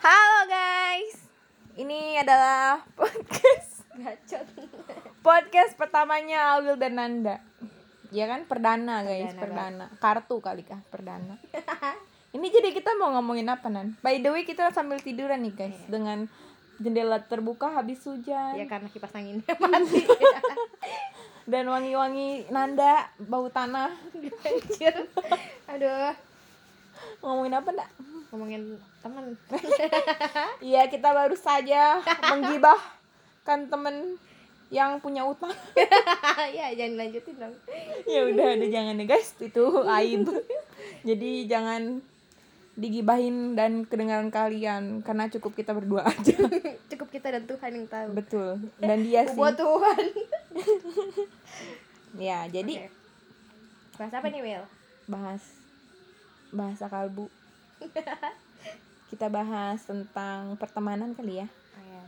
Halo guys, ini adalah podcast Gacot. podcast pertamanya Awil dan Nanda. Ya kan perdana guys, Perdana, perdana. Kartu kali kah perdana. ini jadi kita mau ngomongin apa nan? By the way kita sambil tiduran nih guys dengan jendela terbuka habis hujan ya karena kipas anginnya mati. dan wangi-wangi Nanda bau tanah. Aduh, Ngomongin apa ndak? Ngomongin teman. Iya kita baru saja menggibahkan temen yang punya utang. ya jangan lanjutin dong. ya udah udah jangan ya guys itu aib jadi jangan digibahin dan kedengaran kalian karena cukup kita berdua aja Cukup kita dan Tuhan yang tahu. betul dan dia sih Buat Tuhan. ya jadi Oke. Bahas apa nih, Will? bahas bahasa kalbu kita bahas tentang pertemanan kali ya Oh, ya.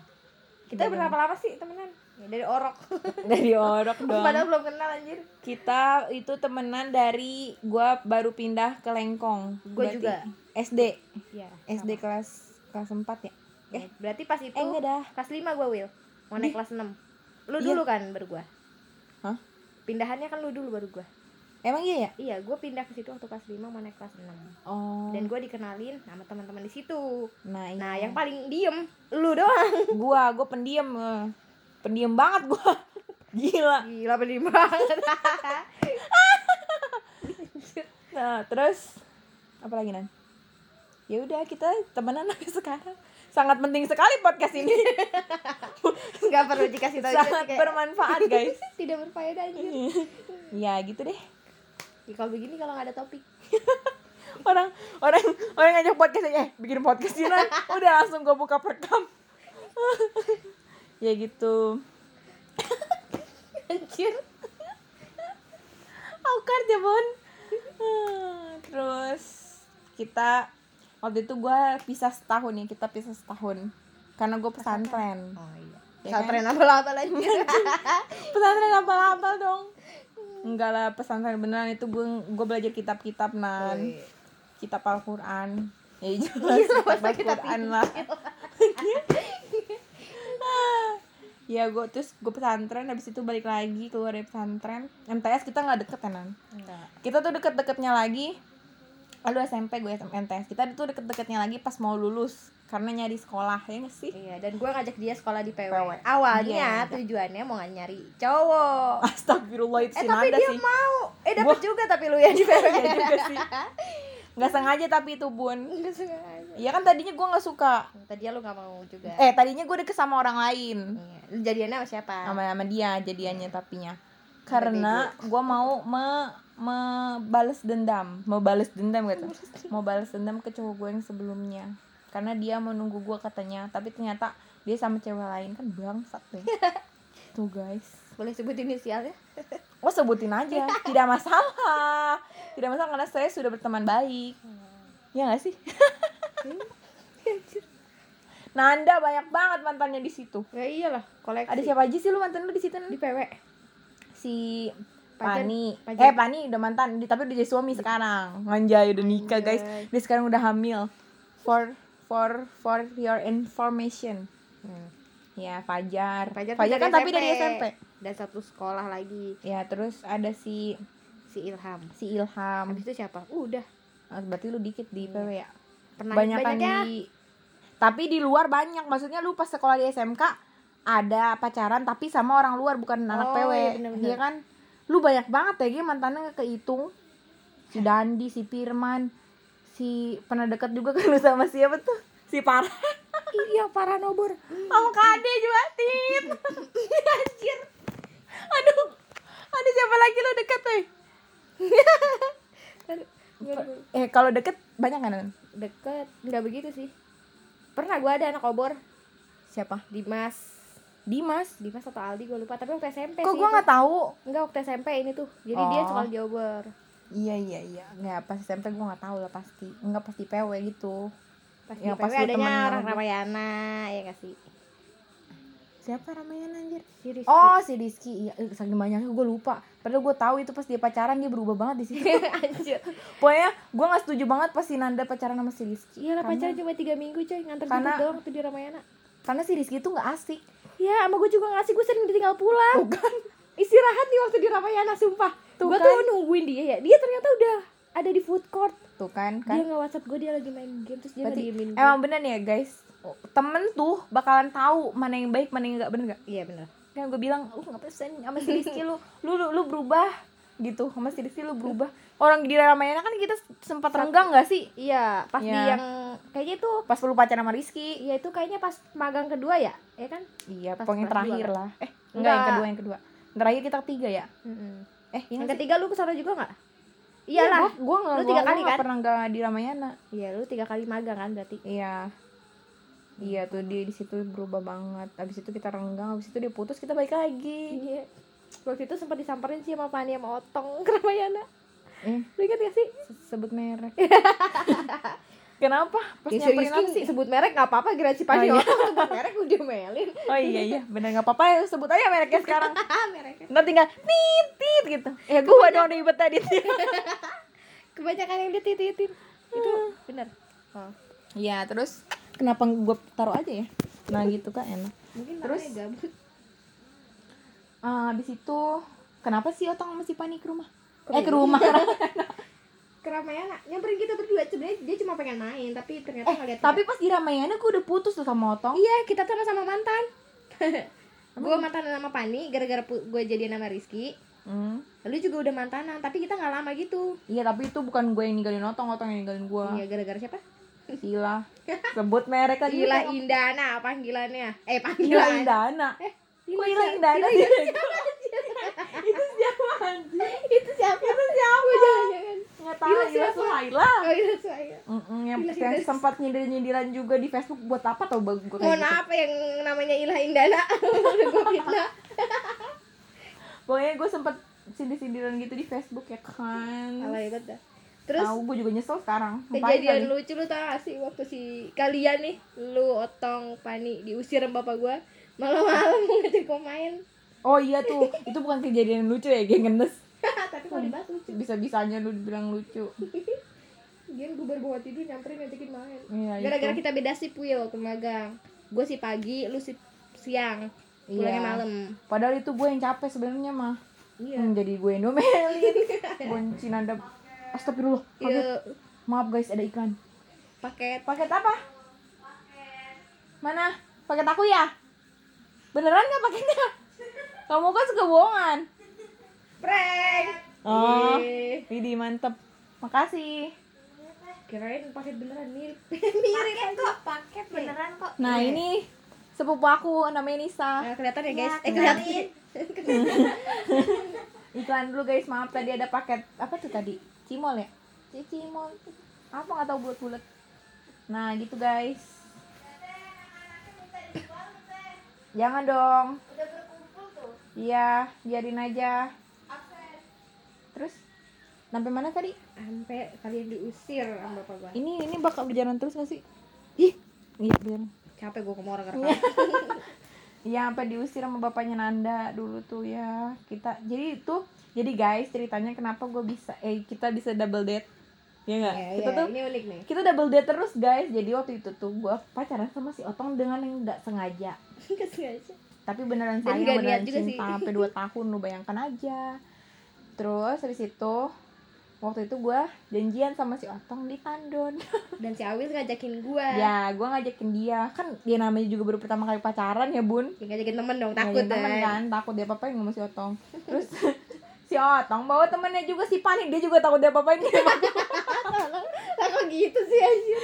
Kita berapa lama sih temenan? Ya, dari orok. dari orok dong Padahal belum kenal anjir. kita itu temenan dari gua baru pindah ke Lengkong Gua Berarti juga. SD Iya. SD kelas kelas 4 ya Eh, berarti pas itu eh enggak dah kelas 5 gua, Will. Mau naik kelas 6. Lu Iya. dulu kan baru gua. Hah? Pindahannya kan lu dulu baru gua. Emang iya ya Iya, gua pindah ke situ waktu kelas 5 mau naik kelas 6. oh Dan gua dikenalin sama teman-teman di situ. nah iya. Nah, yang paling diem lu doang. gua gua pendiam eh. pendiam banget gua gila Gila pendiam banget. nah terus apa lagi nan ya udah kita temenan sampai sekarang sangat penting sekali podcast ini Enggak perlu dikasih tahu sangat kayak bermanfaat guys tidak berfaedah anjir. ya gitu deh Ya, kalau begini kalau nggak ada topik. orang orang orang ngajak podcast aja eh bikin podcast sih Nan." udah langsung gua buka perekam ya gitu Anjir. awkward ya bon Hmm, terus kita waktu itu gue pisah setahun ya kita pisah setahun karena gue pesantren Oh iya. Ya kan? Pesantren apa-apa anjir. pesantren apa-apa dong enggak lah pesantren beneran itu gue gue belajar kitab-kitab nan. Kitab Al-Quran. Ya jelas kitab masa kitab Al-Quran lah. Ya gue terus gue pesantren habis itu balik lagi keluar dari pesantren. MTS kita nggak deket ya nan? Enggak. kita tuh deket-deketnya lagi lalu SMP gue MTS kita tuh deket-deketnya lagi pas mau lulus karena nyari sekolah ya nggak sih Iya, dan gue ngajak dia sekolah di PW. PW. Awalnya Iya. tujuannya mau nyari cowok. Astagfirullah itu Eh tapi dia sih mau. Eh dapet juga tapi lu ya di PW. Iya juga sih nggak sengaja tapi itu bun Enggak sengaja. Iya kan tadinya gue nggak suka Tadi lu gak mau juga. eh tadinya gue deket sama orang lain Iya. Lu jadiannya sama siapa? sama sama dia jadiannya tapinya karena gue mau me membales dendam mau balas dendam gitu. Mau balas dendam ke cowok gue yang sebelumnya. Karena dia menunggu gue katanya tapi ternyata dia sama cewek lain kan bangsat deh. Tuh guys. Boleh sebut inisialnya? oh sebutin aja. Tidak masalah. Tidak masalah karena saya sudah berteman baik. Ya gak sih? Nanda banyak banget mantannya di situ. Ya iyalah, koleksi. ada siapa aja sih lu mantan lu di situ di PW? si Pani Pajar. eh Pani udah mantan tapi udah jadi suami sekarang Anjay udah nikah guys Anjay. dia sekarang udah hamil for for for your information Hmm. ya Fajar Fajar, Fajar, kan tapi dari SMP Dan satu sekolah lagi ya terus ada si si Ilham. si Ilham Habis itu siapa? Udah. Ah, berarti lu dikit di PW ya Pernah banyak kan banyaknya. di tapi di luar banyak maksudnya lu pas sekolah di SMK ada pacaran tapi sama orang luar bukan anak Oh, PW iya bener-bener. Iya kan lu banyak banget ya Gi, mantannya nggak kehitung si Dandi si Firman si pernah deket juga kan lu sama siapa tuh? Si Parah Iya, para nobor. sama Kade juga Tit anjir. Aduh. Ada siapa lagi lu deket tuh eh kalau deket banyak kan? Deket, nggak begitu sih. Pernah gua ada anak obor, siapa? Dimas. Dimas Dimas atau Aldi gue lupa, tapi waktu SMP kok itu. nggak tahu Enggak waktu SMP ini tuh. Jadi dia Oh. sekolah di obor. Iya iya iya nggak pas SMP gue nggak tahu lah pasti nggak pasti PW gitu Pas Yang di pas PW lu adanya orang dia. Ramayana, ya gak sih? siapa Ramayana anjir Si Rizky. oh si Rizky iya saking banyaknya gue lupa padahal gue tahu itu pas dia pacaran dia berubah banget di situ anjir pokoknya gue nggak setuju banget pas si Nanda pacaran sama si Rizky iya lah pacaran cuma tiga minggu coy nganter Karena- doang tuh di Ramayana karena si Rizky tuh nggak asik. Ya sama gue juga ngasih gue sering ditinggal pulang. Bukan istirahat nih waktu di Ramayana sumpah. Tuh gue kan. tuh nungguin dia ya. Dia ternyata udah ada di food court. Tuh kan dia kan. Nggak whatsapp gue dia lagi main game terus dia Berarti ngediemin gue emang bener nih ya guys? Temen tuh bakalan tahu mana yang baik mana yang nggak bener gak iya benar kan gue bilang lu nggak pesen sama si Rizky lu. Lu lu, lu berubah gitu. Sama si Rizky lu berubah. Orang di Ramayana kan kita sempat renggang gak sih? Iya pas di Iya. yang kayaknya itu pas lu pacaran sama Rizky. Iya itu kayaknya pas magang kedua ya ya kan? Iya Pas pokoknya kelas terakhir lah. Eh enggak, Enggak. yang kedua yang kedua. Terakhir kita ketiga ya? Eh yang ketiga lu ke sana juga nggak? Iya, iyalah. gua, gua nggak Lu gua- tiga gua kali nggak kan? pernah nggak di Ramayana. Iya lu tiga kali magang kan berarti? Iya. Iya tuh dia di situ berubah banget. Abis itu kita renggang abis itu dia putus kita balik lagi. Iya. Waktu itu sempat disamperin sih sama Fani sama Otong ke Ramayana. Eh. Lu ingat gak sih? Se- sebut merek kenapa? Pas Ya, nyamperin apa sih? sebut merek gak apa-apa si Fani Oh, iya. Sebut merek udah melin. Oh iya iya. Bener nggak apa-apa. Ya sebut aja mereknya sekarang. Mereknya. Nggak tinggal tit tit gitu. Ya gua dong ribet tadi. Kebanyakan yang ditititin itu bener. Oh. Iya terus kenapa gue taruh aja ya? Nah gitu kan enak. Mungkin Terus? gabut. Ah, habis itu kenapa sih otong masih panik ke rumah? Ke eh ke rumah ke Ramayana nyamperin kita berdua sebenarnya dia cuma pengen main tapi ternyata eh ngeliat tapi pas di Ramayana gue udah putus tuh sama otong iya kita sama sama mantan gue mantan sama Pani gara-gara gue jadian sama Rizky Hmm. Lalu juga udah mantanan, tapi kita nggak lama gitu. iya tapi itu bukan gue yang ninggalin otong otong yang ninggalin gue Iya, gara-gara siapa? Sila sebut merek lagi Gila Kok- Indana panggilannya. Eh, Gila panggilan. Indana Eh, kok Gila Indana sih itu siapa Itu siapa? Itu siapa? jangan-jangan. nggak tahu Gila, Gila? Suhaila Oh, iya saya. Mm-mm, yang, Gila, yang Gila. sempat nyindir nyindiran juga di Facebook buat apa tau bang gue Mohon maaf yang namanya Ilah Indana. Udah gue fitnah. pokoknya gue sempet sindir sindiran gitu di Facebook ya kan Alay banget dah. Terus tahu gue juga nyesel sekarang kejadian kali? lucu lu tau gak sih waktu si kalian nih lu otong pani diusir sama bapak gua malam-malam ngajak gua main oh iya tuh itu bukan kejadian lucu ya geng ngenes. Tapi kalau dibahas lucu. Bisa bisanya lu dibilang lucu. Dia gue baru bawa tidur nyamperin ngajakin main. Iya gara-gara kita beda sip Will waktu magang. Gue si pagi lu si siang. Pulangnya Iya. malam. Padahal itu gue yang capek sebenarnya mah. Iya. Hmm, jadi gue yang domelin. Gue nanda astagfirullah. Iya, maaf guys ada iklan. Paket. Paket apa? Mana? Paket aku ya? Beneran nggak paketnya kamu kan suka bohongan. Prank. Oh Ih, Widih mantep. Makasih. Kirain paket beneran mirip. Mirip paket kok paket beneran kok. Nah ini sepupu aku namanya Nisa. Nah, kelihatan ya guys? Ya, eh kelihatan. iklan dulu guys. Maaf tadi ada paket. Apa tuh tadi? Cimol ya? Ci- cimol apa nggak tahu bulat bulat nah gitu guys. Jangan dong iya biarin aja. Terus? Sampai mana tadi? Sampai kalian diusir sama bapak gua. Ini ini bakal berjalan terus gak sih? Ih iya berjalan. Capek gue ke orang rekam. Iya. Sampai diusir sama bapaknya Nanda dulu tuh ya. Kita jadi itu jadi guys ceritanya kenapa gue bisa eh kita bisa double date. Ya nggak? Ya, kita ya, tuh ini unik nih. kita double date terus guys. Jadi waktu itu tuh gue pacaran sama si Otong dengan yang nggak sengaja. Nggak sengaja tapi beneran Dan sayang nggak beneran juga cinta sih. sampai 2 tahun lu bayangkan aja. Terus habis itu waktu itu gue janjian sama si Otong di Tandon dan si Awil ngajakin gue ya gue ngajakin dia. Kan dia namanya juga baru pertama kali pacaran ya bun. Ya, ngajakin temen dong Takut takut temen kan. kan, takut dia apa-apain sama si Otong. Terus si Otong bawa temennya juga si Panik, dia juga takut dia apa-apain. Lah kok gitu sih anjir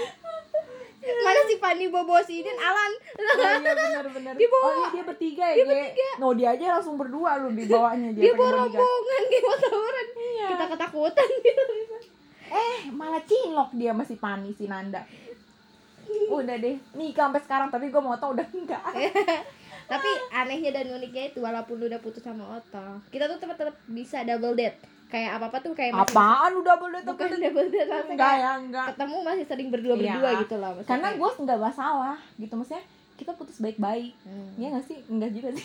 mana si Fanny bawa si Idin Alan Oh iya benar-benar. Dia bawa- Oh iya dia bertiga ya, dia No, dia aja langsung berdua lu di bawahnya dia dia. bawa bertiga. rombongan kayak mau tawuran Iya. kita ketakutan gitu Eh, malah cinlok dia masih Pani si Nanda. Udah deh, nikah sampai sekarang tapi gue mau tau udah enggak. tapi anehnya dan uniknya itu walaupun udah putus sama Otto kita tuh tetap tetap bisa double date kayak apa apa tuh kayak Apaan udah boleh bukan double date? double date langsung Enggak ya, enggak. ketemu masih sering berdua berdua Iya. gitu loh maksudnya Karena gue nggak masalah gitu maksudnya kita putus baik-baik Hmm. ya nggak sih enggak juga sih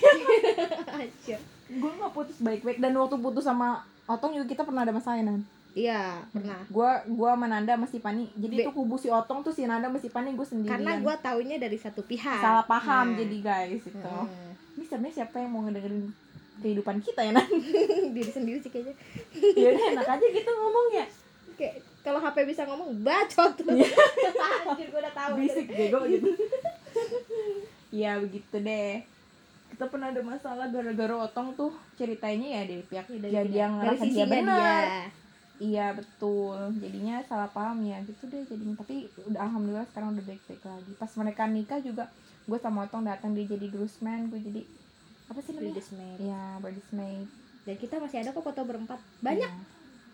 gue nggak putus baik-baik dan waktu putus sama Otong juga kita pernah ada masalah Nan iya pernah gue gua sama Nanda masih Pani jadi Be- itu kubu si Otong tuh si Nanda masih Pani gue sendirian karena gue taunya dari satu pihak salah paham Nah. jadi guys itu Hmm. ini sebenarnya siapa yang mau ngedengerin kehidupan kita ya Nan. Diri sendiri sih kayaknya. Ya udah enak aja gitu ngomongnya. Kayak kalau HP bisa ngomong bacot. Tuh Iya. anjir gue udah tahu. Berisik bego gitu. Ya begitu deh. Kita pernah ada masalah gara-gara otong tuh ceritanya ya dari pihak Iya, dari dia dari ngerasa dia benar. dia. iya betul. Jadinya salah paham ya gitu deh jadinya. Tapi udah alhamdulillah sekarang udah baik-baik lagi. Pas mereka nikah juga gue sama otong datang dia jadi groomsman gue jadi apa sih namanya Bridesmaid. ya bridesmaid dan kita masih ada kok foto berempat banyak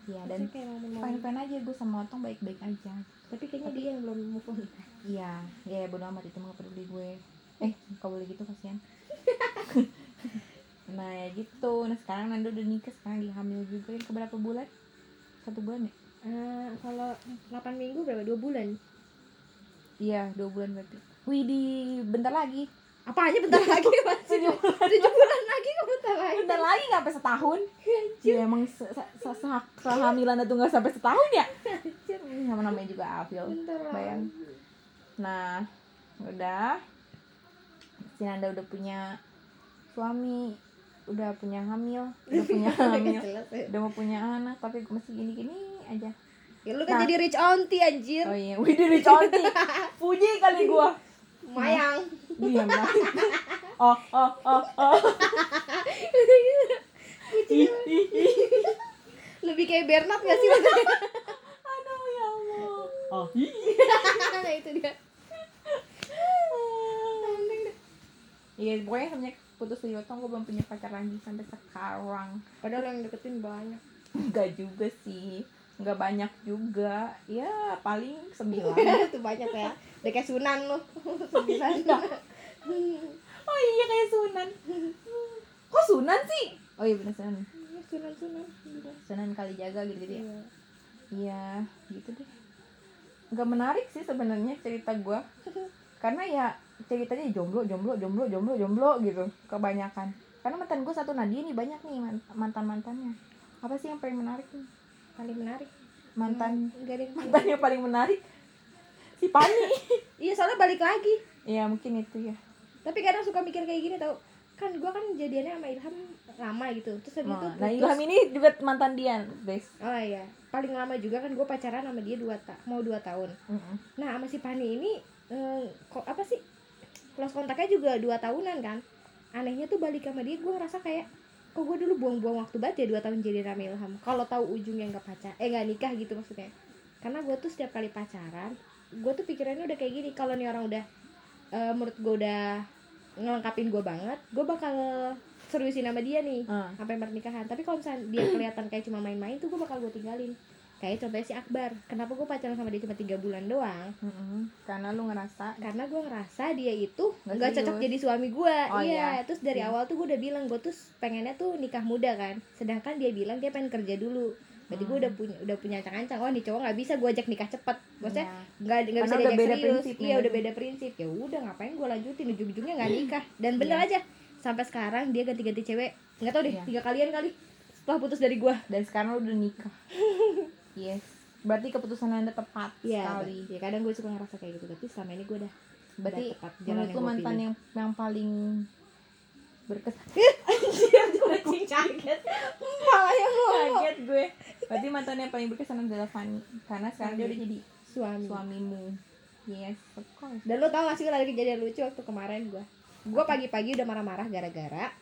Iya, dan kayak momen-momen. fine-fine aja gue sama otong baik-baik aja tapi kayaknya dia yang belum move on Iya, ya bodo amat itu mah gak peduli gue. Eh, kau boleh gitu kasihan. nah ya gitu. Nah sekarang Nanda udah nikah, sekarang dia hamil juga. Yang keberapa bulan? Satu bulan ya? Eh, kalau 8 minggu berapa dua bulan Iya, dua bulan berarti. Wih di bentar lagi. Apa aja bentar lagi masih tujuh bulan lagi kok bentar lagi Bentar lagi nggak sampai setahun. Ya emang kehamilan itu nggak sampai setahun ya? Sama namanya juga Afil. Bayang. Nah, udah. Si Nanda udah punya suami, udah punya hamil, udah punya hamil. Ya. udah mau punya anak tapi masih gini-gini aja Ya, lu kan Nah. jadi rich auntie anjir oh iya wih diri cantik puji kali gua mayang. Diam lah oh oh oh oh. Ih, ih, ih. lebih kayak Bernard gak sih? Aduh ya allah. Oh nah itu dia. Iya pokoknya semenjak putus dari Yotong gue belum punya pacar lagi sampai sekarang. Padahal yang deketin banyak. Enggak juga sih enggak banyak juga ya paling sembilan itu banyak ya udah kayak Sunan lu sembilan oh iya kayak Sunan kok Sunan sih oh iya bener Sunan Sunan Sunan Sunan kali jaga gitu gitu ya Iya. Iya, gitu deh. Nggak menarik sih sebenarnya cerita gua. Karena ya ceritanya jomblo, jomblo, jomblo, jomblo, jomblo gitu. Kebanyakan. Karena mantan gua satu Nadia nih banyak nih mantan-mantannya. Apa sih yang paling menarik nih? Paling menarik. Mantan. Yang mantan yang paling menarik? Si Pani. iya soalnya balik lagi. Iya, mungkin itu ya. tapi kadang suka mikir kayak gini tau. Kan gua kan jadiannya sama Ilham lama gitu. Terus habis itu Nah. Ilham ini juga mantan dia, guys. oh iya. Paling lama juga kan gue pacaran sama dia dua ta mau dua tahun. Mm-mm. nah sama si Pani ini eh, kok apa sih? Close kontaknya juga dua tahunan kan. Anehnya tuh balik sama dia gue ngerasa kayak kok gue dulu buang-buang waktu banget ya dua tahun jadi sama Ilham kalau tahu ujungnya nggak pacar eh nggak nikah gitu maksudnya. Karena gue tuh setiap kali pacaran gue tuh pikirannya udah kayak gini kalau nih orang udah eh, menurut gue udah ngelengkapin gue banget gue bakal seriusin sama dia nih Ah. sampai pernikahan tapi kalau misalnya dia kelihatan kayak cuma main-main tuh gue bakal gue tinggalin kayak contohnya si Akbar. Kenapa gue pacaran sama dia cuma tiga bulan doang? Mm-mm. Karena lu ngerasa karena gue ngerasa dia itu Nggak cocok jadi suami gue Oh, iya. iya. terus dari Iya. awal tuh gue udah bilang gue tuh pengennya tuh nikah muda kan. Sedangkan dia bilang dia pengen kerja dulu. Berarti gue Hmm. udah punya udah punya ancang-ancang oh nih cowok nggak bisa gue ajak nikah cepet. Maksudnya Iya. nggak nggak bisa diajak beda serius. prinsip iya udah beda prinsip. Ya udah ngapain gue lanjutin? Ujung-ujungnya nggak nikah. Dan bener Iya. aja. Sampai sekarang dia ganti-ganti cewek. Nggak tahu deh Iya. tiga kalian kali setelah putus dari gue dan sekarang lu udah nikah yes. Berarti keputusan anda tepat Iya, sekali. ya kadang gue suka ngerasa kayak gitu tapi selama ini gue udah berarti udah tepat jalan yang gue mantan pilih. yang yang paling berkesan Kucing kaget. malah yang kaget gue. Berarti mantan yang paling berkesan adalah Fanny karena sekarang dia udah jadi suami. suamimu. Yes. Of course. Dan lo tau gak sih ada kejadian lucu waktu kemarin gue gue pagi-pagi udah marah-marah gara-gara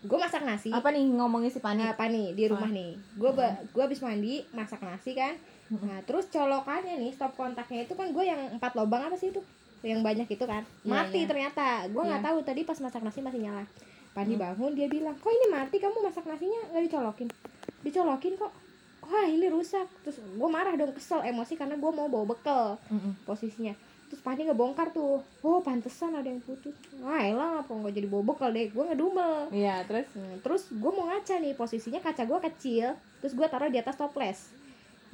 gue masak nasi. Apa nih ngomongin si Fanny apa nih di rumah nih. Gue gue habis mandi masak nasi kan. Nah terus colokannya nih stop kontaknya itu kan gue yang empat lubang apa sih itu? Yang banyak itu kan. Iya, mati iya. ternyata. Gue nggak Iya. tahu tadi pas masak nasi masih nyala. Pandi bangun dia bilang kok ini mati? Kamu masak nasinya nggak dicolokin? Dicolokin kok. Wah ini rusak. Terus gue marah dong kesel emosi karena gue mau bawa bekal Mm-mm. posisinya terus Pandi ngebongkar tuh. Oh pantesan ada yang putus. Wah elah apa nggak jadi bawa bekal deh gue ngedumel iya terus? Hmm, terus gue mau ngaca nih posisinya kaca gue kecil terus gue taruh di atas toples.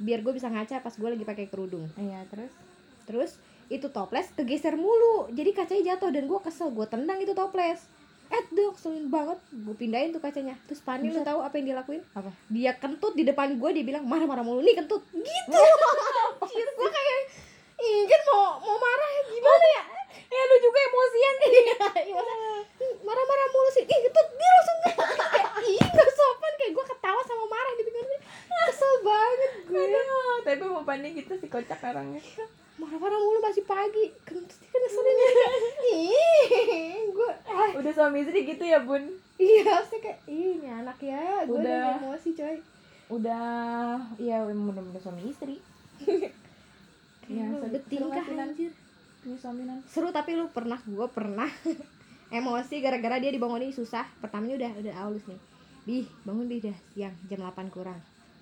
Biar gue bisa ngaca pas gue lagi pakai kerudung. Iya terus? Terus itu toples kegeser mulu. Jadi kacanya jatuh dan gue kesel gue tendang itu toples. Eh keselin banget. Gue pindahin tuh kacanya. Terus Pani lu tahu apa yang dia lakuin? Apa? Dia kentut di depan gue dia bilang marah-marah mulu. Nih kentut. Gitu. Gue kayak ih kan mau mau marah gimana ya? Ya lu juga emosian Iya, iya, "Hmm, marah-marah mulu sih. Ih kentut dia langsung kentut kayak ih gak sopan. Kayak gue ketawa sama marah gitu kan kesel banget gue. Aduh, tapi mau panik kita si kocak orangnya. Marah-marah mulu masih pagi. Kentut dia kan ngeselin ya ih gue ah udah suami istri gitu ya bun? Iya saya kayak ih ini anak ya. Gue udah. emosi coy. Udah ya mudah-mudahan suami istri ya seru- Nan? anjir. Seru tapi lu pernah gue pernah emosi gara-gara dia dibangunin susah. Pertamanya udah udah halus nih. Bih bangun bih dah siang jam 8 kurang.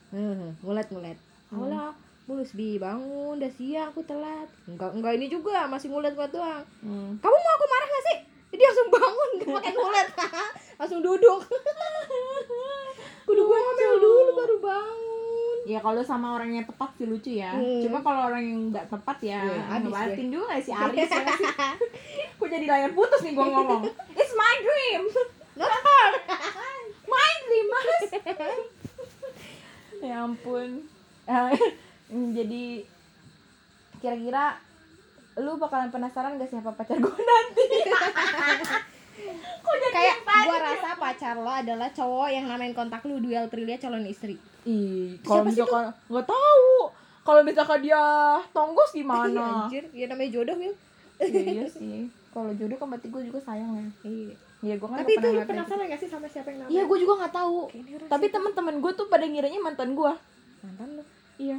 Heeh, ngulet ngulet. Hmm. Alah, mulus bi bangun udah siang aku telat. Enggak enggak ini juga masih ngulet ngulet doang. Hmm. kamu mau aku marah gak sih? Jadi langsung bangun gak pakai ngulet. Langsung duduk. Kudu gue ngomel dulu baru bangun ya kalau sama orang yang tepat sih lucu ya. Hmm. cuma kalau orang yang nggak tepat ya ngebatin juga nggak sih Aris ya sih? Kok jadi layar putus nih gua ngomong? It's my dream. Not her. My dream mas. Ya ampun. Eh, jadi kira-kira lu bakalan penasaran gak siapa pacar gue nanti? Kok jadi kayak gua sih? rasa pacar lo adalah cowok yang namain kontak lu duel Prilia calon istri ih kalau misalkan nggak tahu. Kalau misalkan dia tonggos gimana? Anjir. Ya namanya jodoh Wil iya, iya sih. Kalau jodoh kan berarti gue juga sayang ya. Iya. Iya gue kan tapi itu lu penasaran gak sih sama siapa yang gitu. namanya? Iya gue juga nggak tahu. Tapi teman-teman gue tuh pada ngiranya mantan gue. mantan lu? Iya.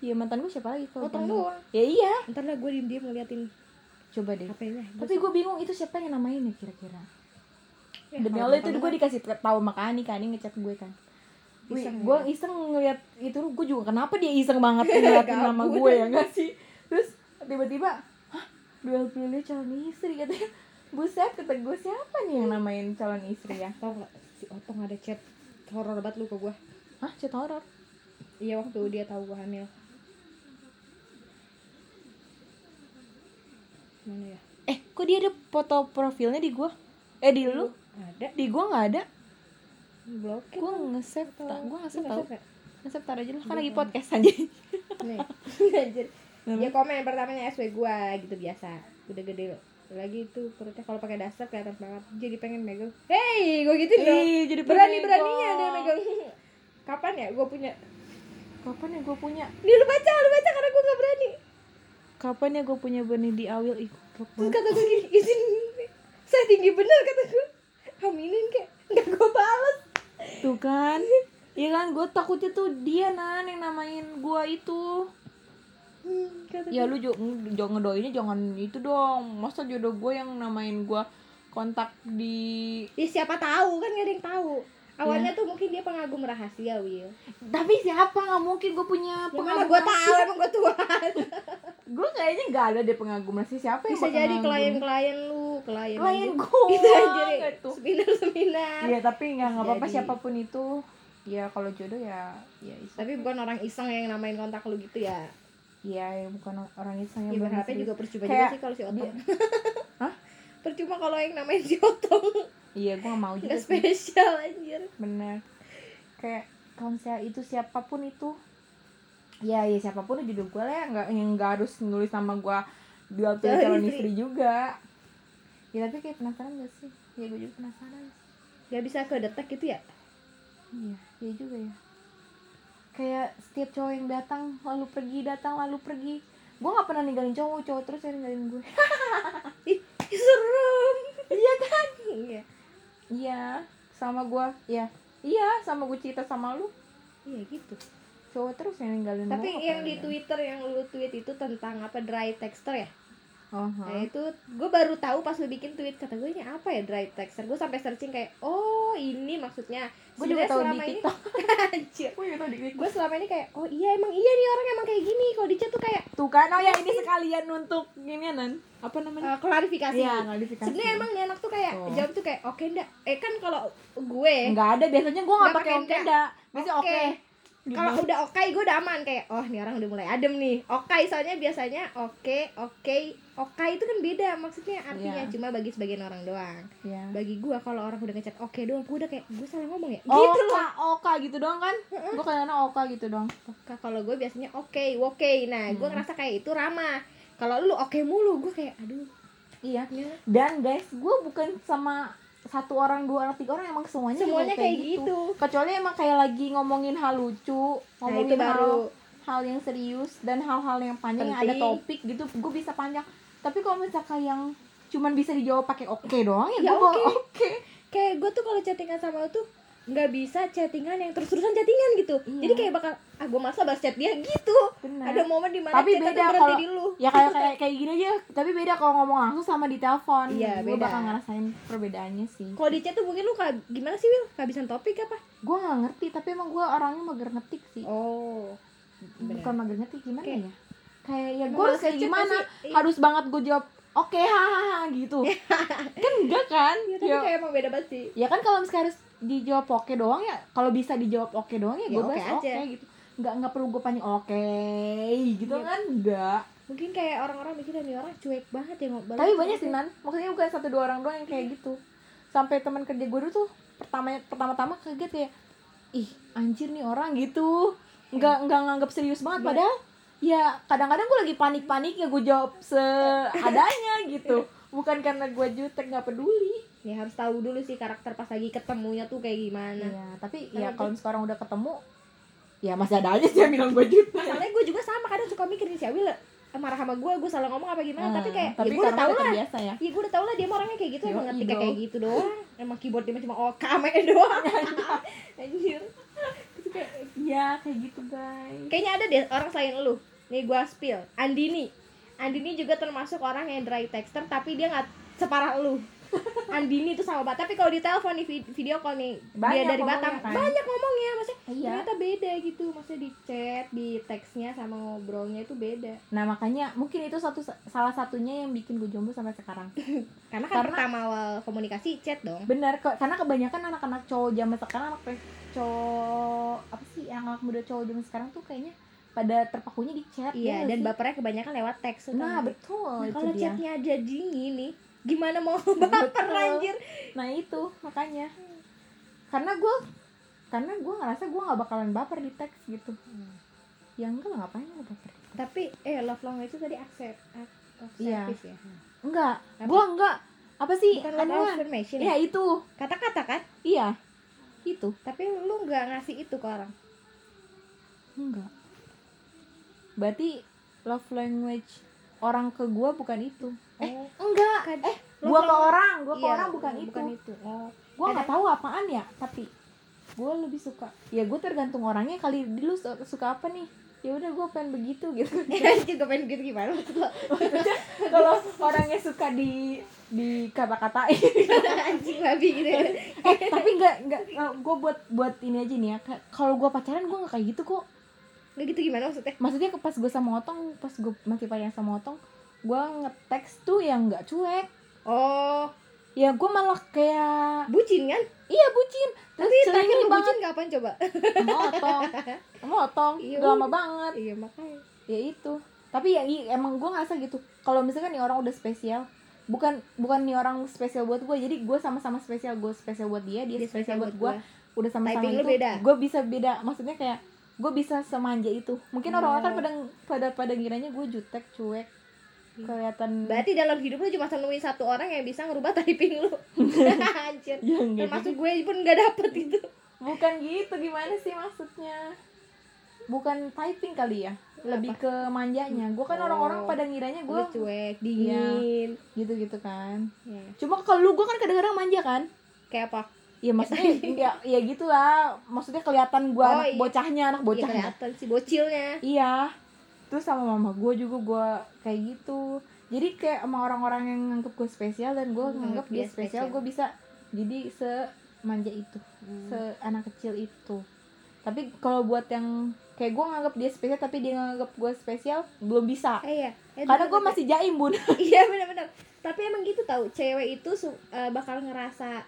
Iya mantan gue siapa lagi kalau bukan doang. Ya iya. ntar lah gue diem diem ngeliatin Coba deh. Tapi gue bingung itu siapa yang namain ya kira-kira. Ya, Demi Allah itu mantan gue lu dikasih tahu sama Kani, Kani ngechat gue kan. Wih, gue iseng ngeliat itu gue juga kenapa dia iseng banget ngeliatin nama gue ya nggak sih? Terus tiba-tiba hah? Duel pilih calon istri katanya. Buset kata gue siapa nih yang namain calon istri ya? Tau gak si Otong ada chat horor banget lu ke gue hah? Chat horor? Iya waktu dia tahu gue hamil. Mana ya? Eh kok dia ada foto profilnya di gue eh di lu? Ada. Di gue nggak ada blokir. Gue nge-save tak gue Lu nge-save tau. save ya? nge-save tar aja lah kan lagi podcast aja nih anjir. Dia komen pertamanya SW gua gitu biasa. Udah gede lagi tuh perutnya kalau pakai daster kelihatan banget. Jadi pengen megang. Hey gue gitu dong. Ih, jadi berani beraninya dia megang. Kapan ya gue punya? Kapan ya gue punya? Nih lu baca lu baca karena gue gak berani. Kapan ya gue punya benih di awil? Ih goblok terus kata gue gini izin saya tinggi bener kata gue aminin kek. Nggak gue balas tuh kan? Iya kan? Gue takutnya tuh dia nan yang namain gue itu. Hmm, ya lu jangan ngedoinnya jangan itu dong. Masa jodoh gue yang namain gue kontak di ya siapa tahu kan gak ada yang tahu. Awalnya tuh mungkin dia pengagum rahasia Will tapi siapa? Nggak mungkin gue punya ya mana gue tahu emang gue tuan gue kayaknya nggak ada deh pengagum sih siapa bisa jadi klien-klien lu klien klien gue itu aja gitu seminar seminar Iya tapi nggak nggak apa-apa Jadi. siapa pun itu. Ya kalau jodoh ya ya is- tapi bukan orang iseng yang namain kontak lu gitu ya? Ya ya bukan orang iseng ya yang belum berharap serius. juga percuma Kayak juga sih kalau si Otong Hah? percuma kalau yang namain si Otong iya gue nggak mau juga sih. spesial anjir. Bener. Kayak kalau misalnya itu siapa pun itu ya ya siapa pun itu jodoh gue lah ya. Nggak yang nggak harus nulis nama gue dua Calon istri juga ya tapi kayak penasaran gak sih? Ya gue juga penasaran. Nggak bisa ke detek gitu ya? Iya iya juga ya. Kayak setiap cowok yang datang lalu pergi datang lalu pergi. Gue nggak pernah ninggalin cowok cowok terus yang ninggalin gue ih serem. Iya kan? Iya. Iya sama gue ya iya sama gue cerita sama lu. Iya gitu. Cowok terus yang ninggalin tapi yang di ninggalin. Twitter yang lu tweet itu tentang apa dry texture ya oh, Nah huh. itu gue baru tahu pas lu bikin tweet kata gue ini apa ya dry texture gue sampai searching kayak oh ini maksudnya. Gue juga tahu di selama tiktok. Anjir. gue di tiktok. Gue selama ini kayak oh iya emang iya nih orang emang kayak gini. Kalau di chat tuh kayak tuh kan oh ya ini sekalian untuk gini nan? Apa namanya? Uh, klarifikasi. Iya, klarifikasi. sebenarnya emang nih anak tuh kayak Oh. jawab tuh kayak oke ndak. Eh kan kalau gue nggak ada biasanya gue nggak pakai oke nggak biasanya Oke. oke. Gitu. kalau udah oke gue udah aman kayak oh ini orang udah mulai adem nih. Oke soalnya biasanya oke oke oke itu kan beda maksudnya artinya Iya. cuma bagi sebagian orang doang ya. bagi gue kalau orang udah ngechat oke doang gue udah kayak gue salah ngomong ya Oka, gitu loh oka gitu doang kan? Gue kadang-kadang oka gitu doang. oke kalau gue biasanya oke oke nah gue Hmm. ngerasa kayak itu ramah kalau lu oke mulu gue kayak aduh Iya. ya. Dan guys, gue bukan sama satu orang, dua orang, tiga orang emang semuanya semuanya kayak gitu Kecuali emang kayak lagi ngomongin hal lucu, nah ngomongin itu baru hal yang serius dan hal-hal yang panjang yang ada topik gitu, gue bisa panjang. Tapi kalau misalkan yang cuman bisa dijawab pakai oke doang ya, Ya gue oke. oke. kayak gue tuh kalau chattingan sama lu tuh nggak bisa chattingan yang terus-terusan chattingan gitu. Iya. jadi kayak bakal ah gue masa balas chat dia gitu. Benar. ada momen di mana Tapi tuh beda kalau- di lu. ya kayak kayak kayak gini aja. Tapi beda kalau ngomong langsung sama di telepon. Iya, gue bakal ngerasain perbedaannya sih. Kalau di chat tuh mungkin lu kayak gimana sih Will kehabisan topik apa? Gue nggak ngerti tapi emang gue orangnya mager ngetik sih. Oh bukan mager ngetik gimana Kayak- ya? kayak ya gue harus kayak gimana? iya. harus banget gue jawab oke hahaha gitu. Kan enggak kan? Ya, tapi ya, kayak emang beda banget sih. Ya kan kalau misalnya harus dijawab oke doang ya kalau bisa dijawab oke doang ya Ya, gue bahas oke aja. gitu. Nggak nggak perlu gue panjang oke gitu Iya. kan? Enggak mungkin kayak orang-orang mikir nih orang cuek banget ya ngobrol tapi banyak sih nan. Maksudnya bukan satu dua orang doang yang kayak gitu. Sampai teman kerja gue dulu tuh pertama pertama-tama kaget kayak ih anjir nih orang gitu nggak nggak nganggap serius banget Iya. padahal ya kadang-kadang gue lagi panik-paniknya gue jawab seadanya gitu. Bukan karena gue jutek nggak peduli. Ya harus tahu dulu sih karakter pas lagi ketemunya tuh kayak gimana. Iya, tapi Karena ya kalau sekarang udah ketemu ya masih ada aja sih yang bilang gue jutek. Masalahnya gue juga sama kadang suka mikir nih si Awil marah sama gue gue salah ngomong apa gimana tapi kayak tapi ya gue udah udah lah. terbiasa ya. Iya gue udah tau lah dia orangnya kayak gitu Emang Yoi, ngetiknya bro. kayak gitu doang. Emang keyboard dia cuma oh kame doang. Anjir Itu kayak Iya kayak gitu guys. Kayaknya ada deh orang selain lu. Nih gue spill. Andini. Andini juga termasuk orang yang dry texter Tapi dia gak separah lu. Andini tuh sama banget Tapi kalau di telepon nih vid- video call nih Dia Banyak dari Batam. kan? Banyak ngomongnya Maksudnya iya. ternyata beda gitu. Maksudnya di chat Di teksnya sama ngobrolnya itu beda. Nah makanya mungkin itu satu salah satunya yang bikin gue jomblo sampai sekarang. Karena kan Karena- pertama awal komunikasi chat dong. Bener kok karena kebanyakan anak-anak cowok zaman sekarang anak cowok apa sih anak muda cowok zaman sekarang tuh kayaknya pada terpakunya di chat Iya ya dan sih? bapernya kebanyakan lewat teks nah kan. betul Nah, kalau chatnya aja dingin nih gimana mau baper anjir? Nah itu makanya. Karena gue karena gue ngerasa gue nggak bakalan baper di teks gitu. Ya enggak lah ngapain gue baper tapi eh love language itu tadi accept of Iya. ya? Enggak Apa? gue enggak. Apa sih bukan affirmation ya? Ya itu. Kata-kata kan? Iya itu. Tapi lu nggak ngasih itu ke orang? Enggak. Berarti love language orang ke gue bukan itu. Eh Oh. enggak. Kan- eh love gue ke orang gue ke Iya, orang bukan itu bukan itu. oh. Gue nggak tahu apaan ya tapi gue lebih suka ya gue tergantung orangnya kali. Dulu su- suka apa nih ya udah gue pengen begitu gitu. Juga pengen gitu gimana? Kalau orangnya suka di di kata-katain. Anjing babi gitu ya. Eh tapi nggak nggak gue buat buat ini aja nih ya. Ka- kalau gue pacaran gue nggak kayak gitu kok. Nggak gitu gimana maksudnya? Maksudnya pas gue sama otong pas gue masih pacaran sama otong gue ngeteks tuh yang nggak cuek. Oh ya gue malah kayak bucin kan? Iya bucin. Tapi terakhir lu bucin kapan coba? Sama otong sama otong Iya, udah lama banget. Iya makanya. Ya itu. Tapi ya emang gue ngerasa gitu. Kalau misalkan nih orang udah spesial bukan bukan nih orang spesial buat gue jadi gue sama-sama spesial gue spesial buat dia dia, Dia spesial buat gue gua. udah sama-sama itu beda. gue bisa beda. Maksudnya kayak gue bisa semanja itu. Mungkin orang-orang kan Oh. pada pada pada ngiranya gue jutek cuek kelihatan Berarti dalam hidup lu cuma nemuin satu orang yang bisa ngerubah typing lu. Anjir. ya Termasuk gitu. gue pun gak dapet itu. bukan gitu gimana sih maksudnya bukan typing kali ya lebih ke manjanya gue kan Oh. orang-orang pada ngiranya gue Gue cuek, dingin. gitu gitu kan Ya. cuma kalau lu gue kan kadang-kadang manja kan Kayak apa? ya maksudnya ya ya gitu lah maksudnya kelihatan gue Oh, anak iya. bocahnya anak Iya bocahnya kelihatan sih bocilnya. iya terus sama mama gue juga gue kayak gitu jadi kayak sama orang-orang yang nganggep gue spesial dan gue Hmm, nganggep dia spesial spesial. gue bisa jadi semanja itu Hmm. se anak kecil itu tapi kalau buat yang kayak gue nganggep dia spesial tapi dia nganggep gue spesial belum bisa Eh, iya. Eh, karena gue masih jaim bun Iya benar-benar. Tapi emang gitu tau, cewek itu eh, bakal ngerasa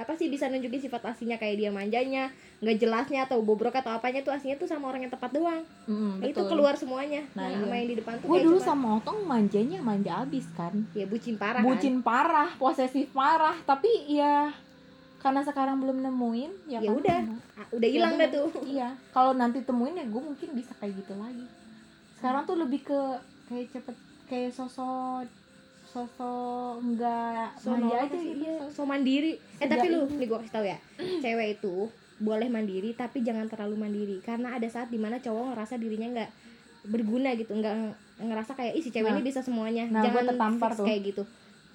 apa sih bisa nunjukin sifat aslinya kayak dia manjanya nggak jelasnya atau bobrok atau apanya tuh aslinya tuh sama orang yang tepat doang Mm, Nah, itu keluar semuanya Nah, nah, iya. sama yang di depan tuh gue dulu cuma- sama Otong manjanya manja abis kan ya bucin parah kan? bucin parah posesif parah tapi ya karena sekarang belum nemuin ya, Ya kan, udah. nah, Ah, udah ya hilang dah udah. tuh iya kalau nanti temuin ya gue mungkin bisa kayak gitu lagi sekarang tuh lebih ke kayak cepet kayak sosok sosok enggak so manja nolak aja iya, so mandiri. Eh Sejak tapi lu nih gua kasih tau ya. Cewek itu boleh mandiri tapi jangan terlalu mandiri. Karena ada saat di mana cowok ngerasa dirinya nggak berguna gitu. Nggak ngerasa kayak ih si cewek Nah. ini bisa semuanya. Nah, jangan tertampar fix tuh. kayak gitu.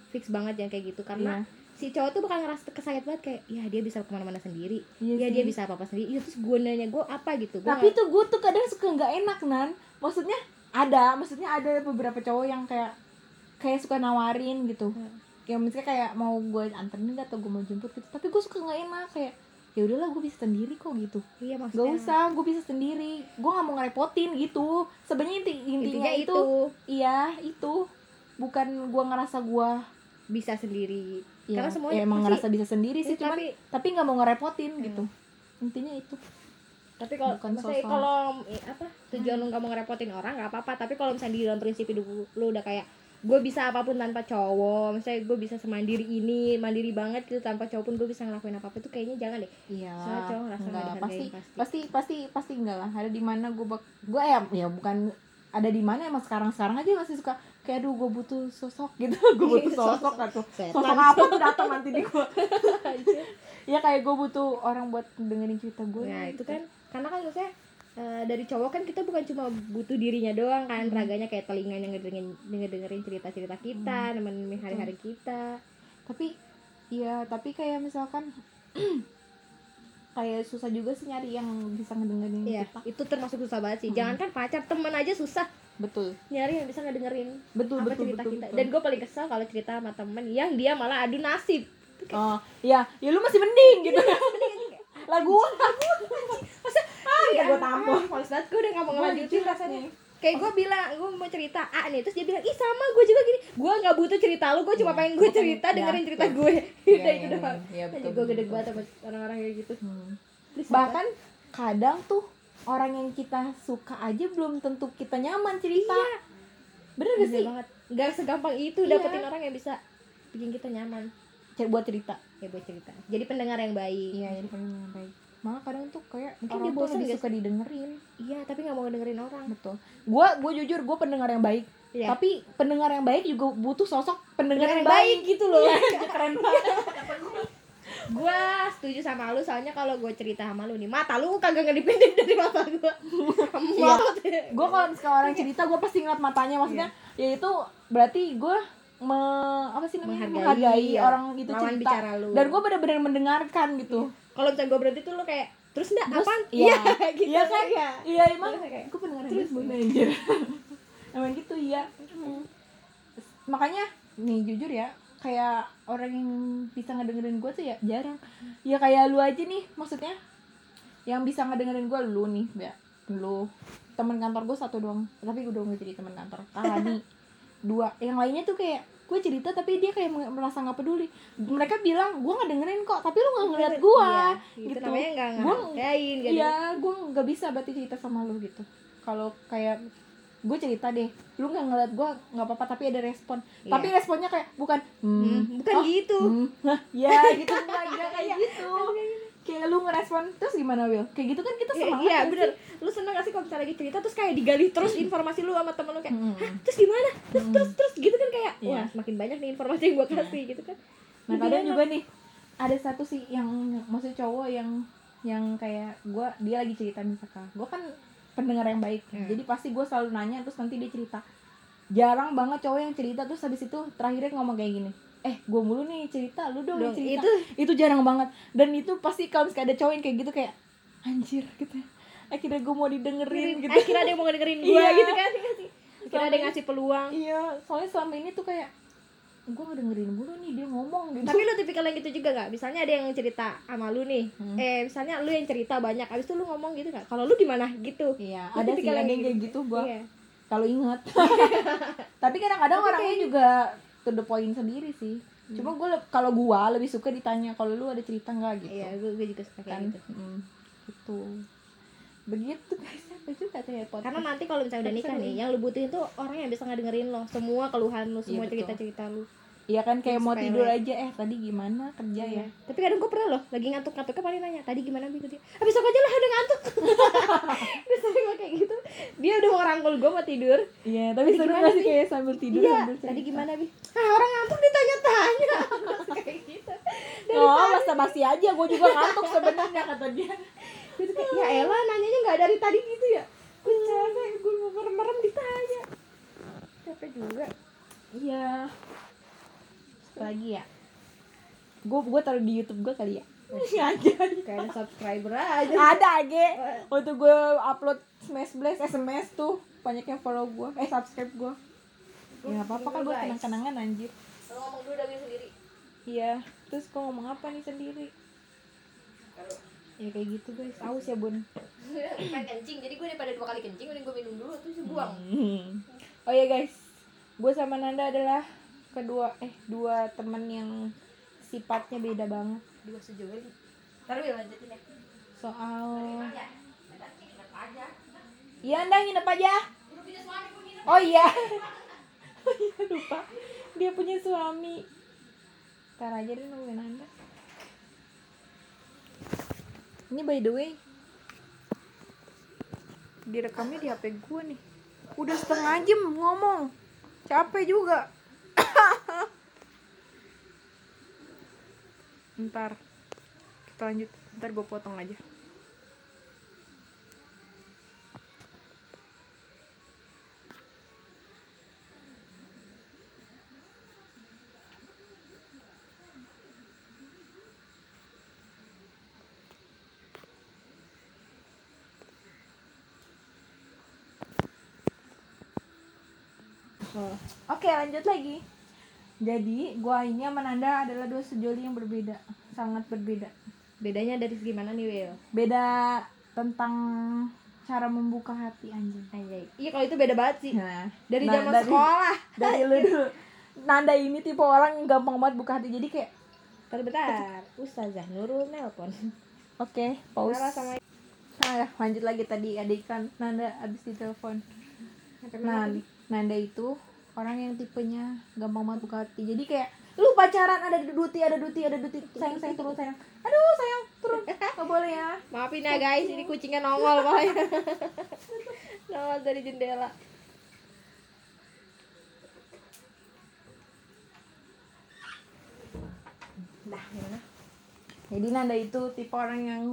Fix banget jangan kayak gitu. Karena Iya. si cowok tuh bakal ngerasa kesayat banget kayak ya dia bisa ke mana-mana sendiri. Iya ya sih. dia bisa apa apa sendiri. Ya terus gunanya gue apa gitu? Gua tapi nggak- tuh gue tuh kadang suka nggak enak nan. Maksudnya ada maksudnya ada beberapa cowok yang kayak kayak suka nawarin gitu. Hmm. yang misalnya kayak mau gue anterin atau gue mau jemput gitu. Tapi gue suka nggak enak kayak ya udahlah gue bisa sendiri kok gitu. Iya maksudnya. usah gue bisa sendiri. Gue nggak mau ngerepotin gitu. Sebenarnya inti intinya intinya itu, itu. iya itu. Bukan gue ngerasa gue bisa sendiri. Ya, Karena semuanya ya emang pasti- ngerasa bisa sendiri sih Ya, cuman tapi tapi nggak mau ngerepotin Hmm. gitu. Intinya itu. Tapi kalau sosok. kalau eh, apa tujuan lu nggak mau ngerepotin orang nggak apa-apa. Tapi kalau misalnya di dalam prinsip hidup lu udah kayak gue bisa apa pun tanpa cowok. Misalnya gue bisa semandiri ini mandiri banget gitu. Tanpa cowok pun gue bisa ngelakuin apa apa itu kayaknya jangan deh. Iya, Soalnya cowok ngerasa nggak enggak. dihargain pasti, pasti. pasti pasti pasti enggak lah. Ada di mana gue bak gue ya ya bukan ada di mana emang sekarang sekarang aja masih suka kayak aduh gue butuh sosok gitu. Gue butuh sosok. atau sosok apa tuh datang nanti di gue ya kayak gue butuh orang buat dengerin cerita gue nah itu kan. Karena kan maksudnya eh, dari cowok kan kita bukan cuma butuh dirinya doang kan raganya kayak telinganya ngedengerin dengerin cerita cerita kita nemenin hari-hari kita. Tapi ya tapi kayak misalkan kayak susah juga sih nyari yang bisa ngedengerin Iya, kita. itu termasuk susah banget sih. Hmm. Jangan kan pacar, temen aja susah. Betul. Nyari yang bisa ngedengerin betul apa betul cerita betul, kita. betul. Dan gue paling kesel kalau cerita sama temen yang dia malah adu nasib. oh ya ya lu masih mending gitu. Lagu. Lagu masa ya gue tampol. Males banget gue udah gak mau ngelanjutin rasanya. Kayak gue bilang, gue mau cerita A nih, terus dia bilang, ih sama gue juga gini. Gue gak butuh cerita lu, gue cuma Iya, pengen gue cerita, ya, dengerin cerita gue Iya, Udah iya, itu doang. Iya, iya, betul, gue gede banget sama orang-orang kayak gitu. Hmm. Bahkan kadang tuh orang yang kita suka aja belum tentu kita nyaman cerita. Iya. bener gak sih? banget. Gak segampang itu Iya. dapetin orang yang bisa bikin kita nyaman. Buat cerita. Ya buat cerita. Jadi pendengar yang baik. Iya jadi paling yang baik malah kadang tuh kayak Mungkin orang dia bosan lebih suka didengerin. Iya, tapi gak mau dengerin orang. Betul. Gua gua jujur gua pendengar yang baik. Iya. tapi pendengar yang baik juga butuh sosok pendengar Pendengar yang yang baik gitu loh. Iya, keren banget. Gue setuju sama lu soalnya kalau gue cerita sama lu nih mata lu kagak ngedipin dari mata gue Iya. gue kalau misalkan orang cerita gue pasti ngeliat matanya maksudnya ya itu berarti gue me, apa sih namanya? Menghargai, menghargai ya. orang itu cerita. bicara lu. dan gue benar-benar mendengarkan gitu kalau misalnya gue berhenti tuh lu kayak terus enggak apaan? iya. gitu Iya kan? iya iya emang kayak, gue pendengar terus terus anjir? Emang gitu iya. Makanya nih jujur ya kayak orang yang bisa ngedengerin gue tuh ya jarang. Ya kayak lu aja nih maksudnya yang bisa ngedengerin gue lu nih ya lu. Teman kantor gue satu doang tapi gue udah nggak jadi teman kantor. Kahani dua. Yang lainnya tuh kayak gue cerita tapi dia kayak me- merasa nggak peduli mereka bilang gue nggak dengerin kok tapi lu nggak ngeliat gue Iya, gitu, gitu namanya nggak ngargain gitu Iya, gue nggak bisa berarti cerita sama lu gitu. Kalau kayak gue cerita deh, lu nggak ngeliat gue nggak apa-apa tapi ada respon. Iya. Tapi responnya kayak bukan, hmm, Hmm, bukan oh, gitu hmm, ya gitu enggak enggak kayak gitu. Kayak lu ngerespon terus gimana Will? Kayak gitu kan kita Iya, semangat. iya kan bener sih? lu seneng gak sih kalau misalnya lagi cerita terus kayak digali terus informasi lu sama temen lu kayak Hmm. Hah, terus gimana terus terus terus gitu kan kayak Iya. wah semakin banyak nih informasi yang gue kasih gitu kan Nah kadang juga nih ada satu sih yang maksud cowok yang yang kayak gue dia lagi cerita misalkan gue kan pendengar yang baik Hmm. jadi pasti gue selalu nanya terus nanti dia cerita jarang banget cowok yang cerita terus habis itu terakhirnya ngomong kayak gini eh gue mulu nih cerita lu dong Dong, cerita. itu itu jarang banget. Dan itu pasti kalau misalnya ada cowok yang kayak gitu kayak anjir gitu akhirnya gue mau didengerin gitu. Akhirnya ada yang mau dengerin gue Iya. gitu kan. Akhirnya ada yang ngasih peluang. Iya soalnya selama ini tuh kayak gue ngedengerin mulu nih dia ngomong gitu. Tapi lu tipikal yang gitu juga gak misalnya ada yang cerita sama lu nih. Hmm. eh misalnya lu yang cerita banyak abis itu lu ngomong gitu gak kalau lu gimana? Gitu. Iya Lu ada sih ada yang kayak gitu gue Iya. kalau ingat. Tapi kadang-kadang orangnya kayak- juga to the point sendiri sih. Cuma gue kalau gua lebih suka ditanya kalau lu ada cerita nggak? gitu. Iya gue, gue juga suka kayak kan? gitu. Mm, gitu. Begitu guys. Tuh ya podcast? karena nanti kalau misalnya udah nikah nih yang lu butuhin tuh orang yang bisa ngedengerin lo. Semua keluhan lu semua betul. cerita cerita lu Iya kan kayak mau tidur aja eh tadi gimana kerja ya? Tapi kadang gue pernah loh lagi ngantuk ngantuknya paling nanya tadi gimana bi dia? Ah, besok aja lah udah ngantuk. Dia sering kayak gitu. Dia udah mau rangkul gue mau tidur. Iya tapi seru gimana, gak sih? Bi? kayak sambil tidur iya sambil tadi gimana bi? Ah orang ngantuk ditanya-tanya. Kayak gitu. Oh basa basi aja gue juga ngantuk sebenarnya kata dia. Gitu kayak ya elah nanyanya nggak dari tadi gitu ya. Gue capek gue mau merem-merem ditanya. Capek juga. Iya lagi ya? Gue gue taruh di YouTube gue kali ya? Aja. Kayak ada subscriber aja. Ada age. Waktu gue upload smash blast sms tuh banyak yang follow gue eh subscribe gue ya nggak apa-apa kan buat Guys. kenang-kenangan anjir. Lo ngomong dulu dong sendiri. Iya terus gue ngomong apa nih sendiri? Ya kayak gitu guys. Aus ya bun. Kan kencing jadi gue daripada dua kali kencing mending gue minum dulu terus buang. Hmm. oh ya guys. Gue sama Nanda adalah kedua eh dua temen yang sifatnya beda banget. Dua sejoli. Ntar gue lanjutin ya. Soal ya iya anda nginep aja. Oh iya. Oh iya, lupa. Dia punya suami. Ntar aja deh nungguin anda. Ini by the way direkamnya di HP gue nih. Udah setengah jam ngomong. Capek juga ntar. Kita lanjut. Ntar gue potong aja Oke lanjut lagi. Jadi gua ini sama Nanda adalah dua sejoli yang berbeda Sangat berbeda. Bedanya dari segi mana nih Will Beda tentang cara membuka hati anjing. Anjay. iya kalau itu beda banget sih. Nah, dari nah, zaman dari- sekolah. Dari lu dulu. Nanda ini tipe orang yang gampang banget buka hati Jadi kayak Bentar, Ustazah Nurul nelpon. Oke pause. Sarah sama Nah, lanjut lagi tadi ada iklan Nanda abis ditelepon. Nah, Nanda itu orang yang tipenya gampang banget buka hati. Jadi kayak lu pacaran ada duti, ada duti, ada duti, sayang sayang turun sayang. Aduh sayang turun, nggak boleh ya. maafin ya guys ini kucingnya nongol pokoknya nongol dari jendela Nah, gimana? Jadi Nanda itu tipe orang yang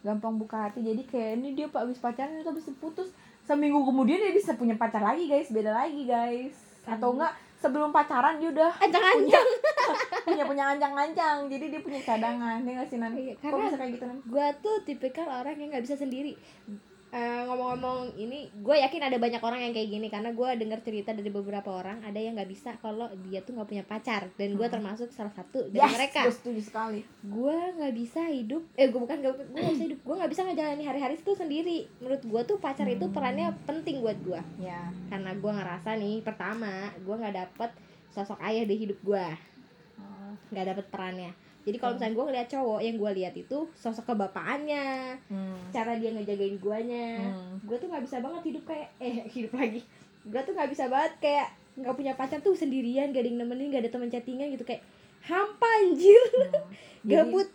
gampang buka hati. Jadi kayak ini dia pak habis pacaran itu habis putus seminggu kemudian dia bisa punya pacar lagi guys, beda lagi guys. Atau enggak sebelum pacaran dia udah ancang-ancang punya punya ancang-ancang. Jadi dia punya cadangan. Dia nggak sih Nan? Iya, Kok karena- bisa kayak gitu Nan? gue tuh tipikal orang yang nggak bisa sendiri Eh, ngomong-ngomong ini gue yakin ada banyak orang yang kayak gini karena gue dengar cerita dari beberapa orang ada yang nggak bisa kalau dia tuh nggak punya pacar. Dan gue termasuk salah satu dari Yes, mereka. gue setuju sekali. gue nggak bisa hidup eh gue bukan gue nggak bisa hidup. Gue nggak bisa ngejalani hari-hari itu sendiri. Menurut gue tuh pacar itu perannya penting buat gue Ya. karena gue ngerasa nih pertama gue nggak dapet sosok ayah di hidup gue Oh. nggak dapet perannya jadi kalau misalnya gue ngeliat cowok yang gue lihat itu sosok kebapaannya Hmm. cara dia ngejagain guanya Hmm. gue tuh nggak bisa banget hidup kayak eh hidup lagi gue tuh nggak bisa banget kayak nggak punya pacar tuh sendirian gak ada yang nemenin gak ada teman chattingan gitu kayak hampa anjir Jadi- gabut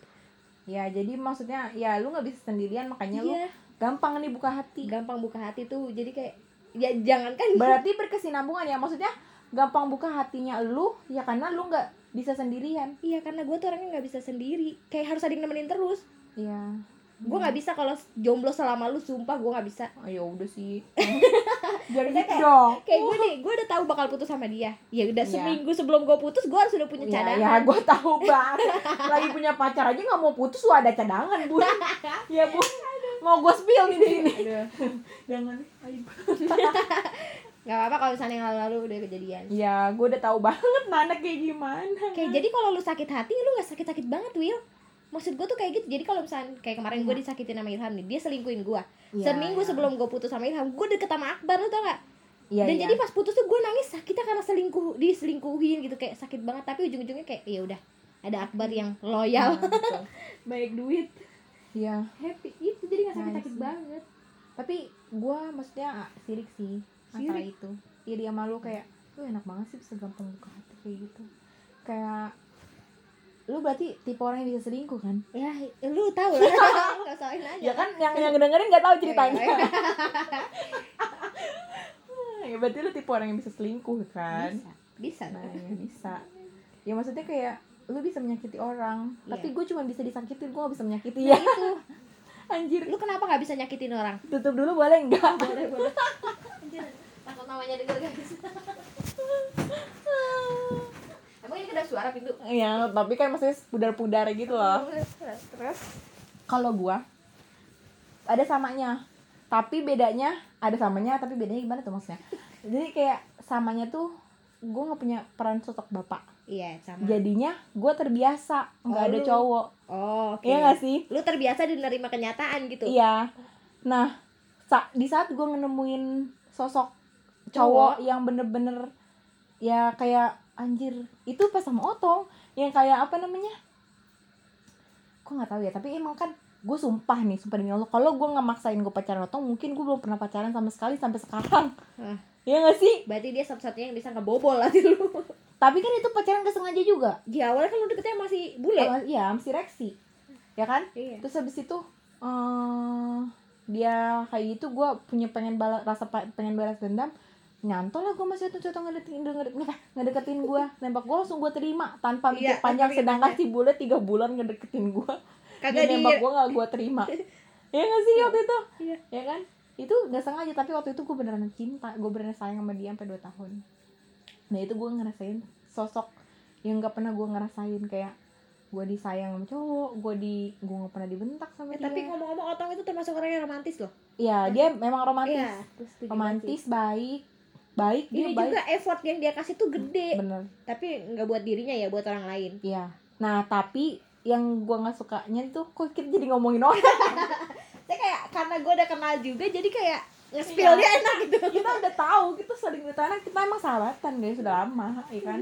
Ya, jadi maksudnya ya lu nggak bisa sendirian makanya lu iya gampang nih buka hati. gampang buka hati tuh jadi kayak ya jangan kan Berarti berkesinambungan ya. Maksudnya gampang buka hatinya lu ya karena lu nggak bisa sendirian. iya karena gue tuh orangnya nggak bisa sendiri kayak harus ada yang nemenin terus Iya. gue nggak bisa kalau jomblo selama lu sumpah gue nggak bisa Oh, ya udah sih. Jadi gitu dong. kayak gue nih gue udah tahu bakal putus sama dia ya udah Iya. seminggu sebelum gue putus gue harus udah punya Ya, cadangan ya gue tahu banget. Lagi punya pacar aja nggak mau putus, lu ada cadangan, Bun. ya, Bun. Mau gue spill nih di sini. Jangan. Ayo. Nggak apa-apa kalau misalnya yang lalu-lalu udah kejadian Ya, gue udah tahu banget Nana kayak gimana. kayak jadi kalau lu sakit hati lu nggak sakit-sakit banget Will maksud gue tuh kayak gitu jadi kalau misalnya kayak kemarin gue disakitin sama Ilham nih dia selingkuhin gue Iya, seminggu iya. sebelum gue putus sama Ilham gue deket sama Akbar lu tau gak Iya, dan iya. jadi pas putus tuh gue nangis sakitnya karena selingkuh diselingkuhin gitu kayak sakit banget tapi ujung-ujungnya kayak ya udah ada Akbar yang loyal Nah, betul. banyak duit Iya. happy itu jadi Nice. sakit-sakit banget Tapi gua maksudnya ah, sirik sih antara Sirik? itu. Iya dia malu kayak lu enak banget sih bisa gampang buka hati kayak gitu. Kayak lu berarti tipe orang yang bisa selingkuh kan? ya lu tahu lah nggak aja Ya kan yang yang dengerin nggak tahu ceritanya. Iya, iya. ya berarti lu tipe orang yang bisa selingkuh kan? bisa bisa Nah, ya bisa. Ya maksudnya kayak lu bisa menyakiti orang, Iya. tapi gue cuma bisa disakitin, gue gak bisa menyakiti Nah, ya. itu Anjir, lu kenapa nggak bisa nyakitin orang tutup dulu boleh enggak? boleh boleh Anjir, takut namanya denger guys emang ini kedap suara pintu Ya, tapi kan maksudnya pudar-pudar gitu loh. terus Kalau gua ada samanya, tapi bedanya ada samanya, tapi bedanya gimana tuh maksudnya? Jadi kayak samanya tuh gue nggak punya peran sosok bapak. Iya sama Jadinya gue terbiasa nggak Oh, ada lu- cowok. oh oke Iya nggak sih? lu terbiasa menerima kenyataan gitu Iya. Nah, sa- di saat gue nemuin sosok cowok yang bener-bener ya kayak anjir itu pas sama Otong yang kayak apa namanya? Gue nggak tahu ya, tapi emang kan gue sumpah nih, sumpah demi Allah, kalau gue nggak maksain gue pacaran Otong, mungkin gue belum pernah pacaran sama sekali sampai sekarang. Iya gak sih? berarti dia satu-satunya yang bisa ngebobol lah di lu Tapi kan itu pacaran gak sengaja juga. di awalnya kan lu deketnya masih bule? Oh, Iya, masih reaksi. Ya kan? iya. Terus habis itu eh dia kayak gitu gue punya pengen balas rasa pengen balas dendam. Nyantol lah gue masih tuh contoh ngedeketin ngedeketin, ngedeketin gue nembak gue langsung gue terima tanpa mikir Iya, panjang sedangkan si bule tiga bulan ngedeketin gue dia di nembak gue gak gue terima. Ya gak sih waktu itu? Iya. ya kan? Itu nggak sengaja tapi waktu itu gue beneran cinta. Gue beneran sayang sama dia sampai 2 tahun nah itu gue ngerasain sosok yang nggak pernah gue ngerasain kayak gue disayang sama cowok gue di gue nggak pernah dibentak sama Eh, dia tapi ngomong-ngomong Otong itu termasuk orang yang romantis loh Iya, dia memang romantis. Setuju romantis, baik. Baik, dia ini baik. juga effort yang dia kasih tuh gede Bener. tapi nggak buat dirinya ya buat orang lain Iya. Nah, tapi yang gua nggak sukanya itu kok kita jadi ngomongin orang. saya kayak karena gue udah kenal juga jadi kayak nge-spillnya enak gitu. Kita udah tahu, kita sering bertanya, kita emang sahabatan guys, sudah lama, ya kan?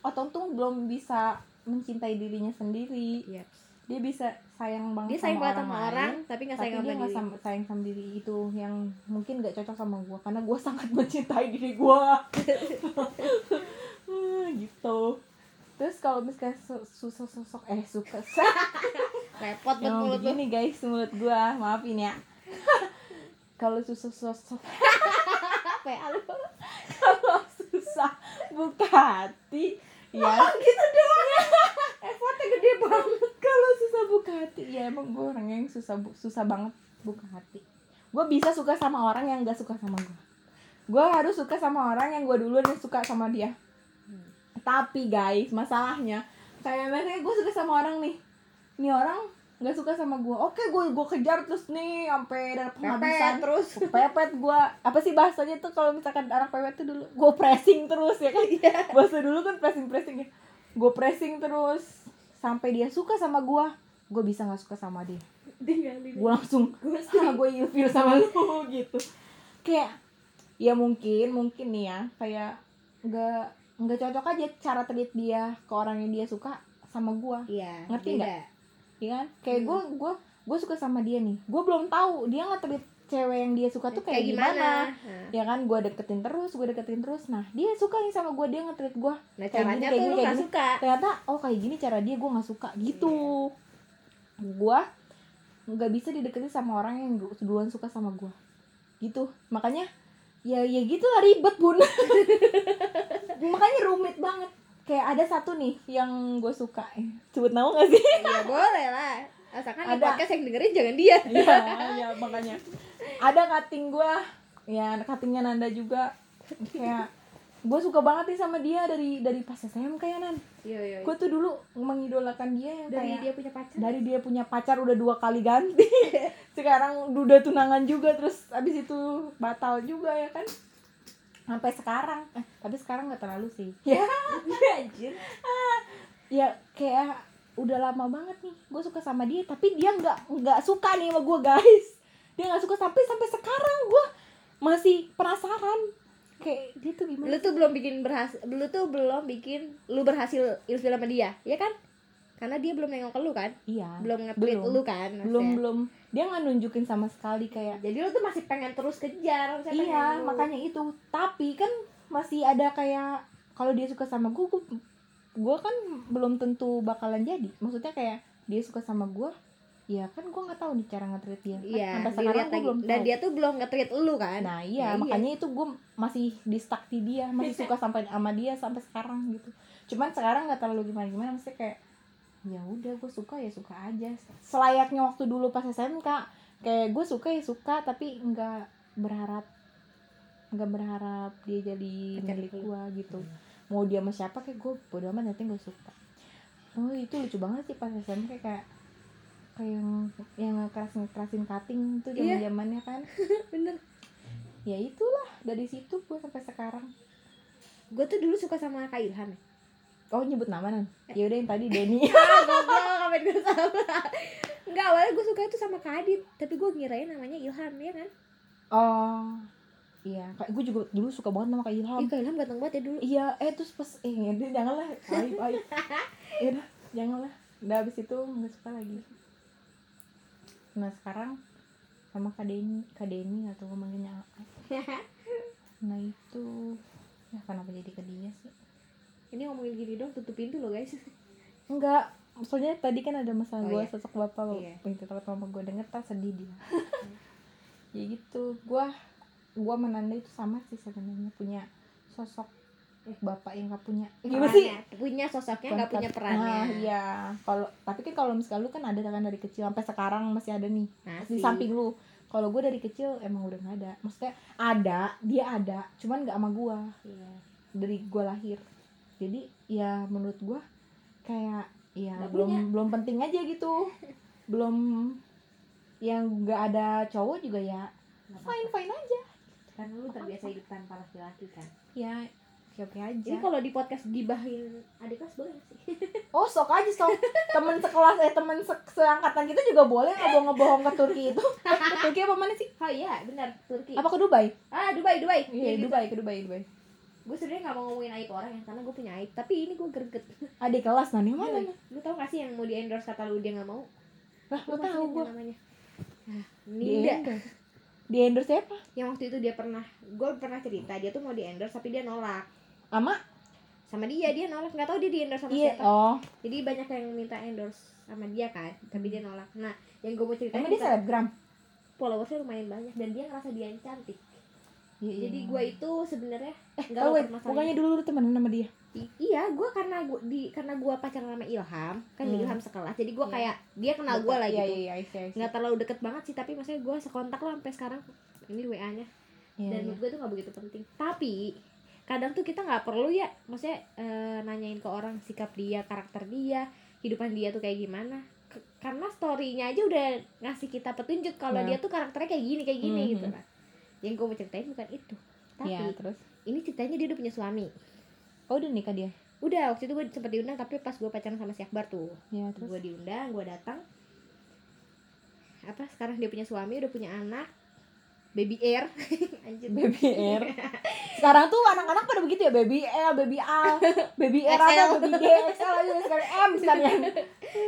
Otong tuh belum bisa mencintai dirinya sendiri. Iya. Dia bisa sayang banget dia sayang sama orang sama lain, orang tapi nggak tapi sayang dia sama nggak diri. sam- sayang sama diri itu yang mungkin gak cocok sama gua karena gua sangat mencintai diri Hmm, gitu. Terus kalau misalnya su- susah sosok eh suka repot banget mulut lu. begini guys mulut gua. Maafin ya kalau susah ya lu kalau susah buka hati ya. Gitu doang. Effortnya gede banget. Kalau susah buka hati ya emang gue orang yang susah bu- susah banget buka hati. Gue bisa suka sama orang yang gak suka sama gue gue harus suka sama orang yang gue duluan yang suka sama dia. Tapi guys masalahnya kayak misalnya gue suka sama orang nih. Nih orang nggak suka sama gue oke gue gue kejar terus nih sampai dari pepet penghabisan. terus. Pepet gue apa sih bahasanya tuh kalau misalkan anak pepet tuh dulu? Gue pressing terus ya kan? Bahasa dulu kan pressing pressing ya. Gue pressing terus sampai dia suka sama gue gue bisa nggak suka sama dia. Gue langsung ah, gue ilfil sama lu gitu. Kayak ya mungkin mungkin nih ya kayak nggak nggak cocok aja cara treat dia ke orang yang dia suka sama gue iya Ngerti beda. Ya kan? Kayak gue gue gue suka sama dia nih. Gue belum tahu dia nggak treat cewek yang dia suka tuh kayak, gimana, Nah, ya kan? Gue deketin terus gue deketin terus. Nah dia suka nih sama gue dia nge-treat gue nah Kayak caranya gini, kayak tuh gini, kayak gini. suka. Ternyata oh kayak gini cara dia gue nggak suka. Gitu. Gue nggak bisa dideketin sama orang yang du- duluan suka sama gue gitu. Makanya ya ya gitu lah ribet bun. Makanya rumit banget kayak ada satu nih yang gue suka sebut nama gak sih ya boleh lah asalkan Ada. podcast yang dengerin jangan dia Iya, iya makanya. Ada cutting gua, ya cuttingnya Nanda juga. Kayak gue suka banget nih sama dia dari dari pas SMK ya Nan. iya iya Gue tuh dulu mengidolakan dia yang dari kayak dia punya pacar dari dia punya pacar udah dua kali ganti. Sekarang udah tunangan juga terus abis itu batal juga ya kan. Sampai sekarang. Eh, tapi sekarang nggak terlalu sih. Ya, anjir. ya kayak udah lama banget nih. Gue suka sama dia tapi dia nggak nggak suka nih sama gue guys. Dia nggak suka sampai sampai sekarang gue masih penasaran. Kayak dia tuh gimana lu tuh belum bikin berhasil lu tuh belum bikin lu berhasil ilfil sama dia ya kan? Karena dia belum nengok ke lu kan? Iya. Belum nge-tweet Belum. lu kan belum maksudnya. belum dia nggak nunjukin sama sekali kayak jadi lu tuh masih pengen terus kejar iya makanya itu. Tapi kan masih ada kayak kalau dia suka sama gue gue kan belum tentu bakalan jadi. Maksudnya kayak dia suka sama gue ya kan gue nggak tahu nih cara nge-treat dia. Kan iya sampai sekarang gue belum dan tahu. dia tuh belum nge-treat lu kan? Nah iya Nah, iya. makanya itu gue masih di stuck di dia masih suka sampai sama dia sampai sekarang gitu. Cuman sekarang nggak terlalu gimana gimana maksudnya kayak ya udah gue suka ya suka aja. Selayaknya waktu dulu pas SMK kayak gue suka ya suka tapi nggak berharap nggak berharap dia jadi milik gue gitu. Mau dia sama siapa kayak gue bodo amat nanti gue suka. Oh itu lucu banget sih pas SMK kayak kayak yang yang ngekerasin ngekerasin cutting itu Iya. zaman zamannya kan. Bener. Ya itulah dari situ gue sampai sekarang. Gue tuh dulu suka sama kak Ilham ya oh nyebut nama ya udah yang tadi Denny. Ah goblok gue sama? Enggak awalnya gue suka itu sama Kak Adit Tapi gue ngirain namanya Ilham ya kan? Oh iya. Kayak gue juga dulu suka banget sama kak Ilham. Ih Kak Ilham ganteng banget ya dulu. Iya eh terus pas eh dia janganlah. Aib aib. Ya udah janganlah. Udah habis itu nggak suka lagi. Nah sekarang sama kak Denny kak Denny atau manggilnya nah itu. Ya kenapa jadi ke dia sih Ini ngomongin gini dong tutup pintu loh guys enggak maksudnya tadi kan ada masalah Oh, gue iya. sosok bapak Iya. begitu takut mama gue denger tak sedih dia ya gitu gue gue menanda itu sama sih sebenarnya punya sosok eh, bapak yang gak punya gimana sih. Punya sosoknya gak punya perannya Nah, iya kalau tapi kan kalau misalnya lu kan ada kan dari kecil sampai sekarang masih ada nih Masih. di samping lu kalau gue dari kecil emang udah nggak ada maksudnya ada dia ada cuman nggak sama gue Iya. dari gue lahir jadi ya menurut gue kayak ya Nggak belum punya. belum penting aja gitu. Belum yang nggak ada cowok juga ya fine fine aja. Karena lu terbiasa hidup tanpa laki-laki kan? Ya oke oke aja. Ini kalau di podcast gibahin adik kelas boleh gak sih? oh sok aja sok. Temen sekelas eh temen se seangkatan kita juga boleh ngebohong ngebohong ke Turki itu? Ke Turki apa mana sih? Oh iya benar. Turki. Apa ke Dubai? Ah Dubai Dubai. Iya Dubai ke Dubai Dubai Gue sebenarnya gak mau ngomongin aib orang ya Karena gue punya aib. Tapi ini gue greget. Adik kelas nah yang mana Iya. Lu tau gak sih yang mau di endorse kata lu dia gak mau? Lah Lu tahu ingat gue nggak namanya? Nah, di Ninda endorse di endorse siapa? Yang waktu itu dia pernah Gue pernah cerita Dia tuh mau di endorse Tapi dia nolak. Ama Sama dia Dia nolak. Gak tau dia di endorse sama iya siapa. oh. Jadi banyak yang minta endorse sama dia kan Tapi dia nolak. Nah yang gue mau ceritain emang dia selebgram? Followersnya lumayan banyak dan dia ngerasa dia yang cantik Iya, jadi iya. gue itu sebenarnya nggak Oh, tahu wait, permasalahannya. bukannya dulu lu temenan sama dia? I- iya gue karena gue di karena gue pacaran sama Ilham kan Hmm. Ilham sekelas jadi gue Iya. kayak dia kenal gue lah Iya, gitu iya, iya, iya, iya. nggak terlalu deket banget sih tapi maksudnya gue sekontak lah sampai sekarang ini wa nya Iya, dan menurut gue itu nggak begitu penting tapi kadang tuh kita nggak perlu ya maksudnya eh, nanyain ke orang sikap dia karakter dia hidupan dia tuh kayak gimana K- karena storynya aja udah ngasih kita petunjuk kalau Nah. dia tuh karakternya kayak gini kayak gini Mhm. gitu kan yang gue mau ceritain bukan itu. Tapi Iya, terus? ini ceritanya dia udah punya suami. Oh, udah nikah dia? udah waktu itu gue sempet diundang tapi pas gue pacaran sama si Akbar tuh. Iya, terus? gue diundang gue datang. Apa sekarang dia punya suami udah punya anak. Baby air. Anjir. Baby Air. Sekarang tuh anak-anak pada begitu ya, Baby L, Baby A, Baby R apa, Baby G, XL aja sekarang M sekalian.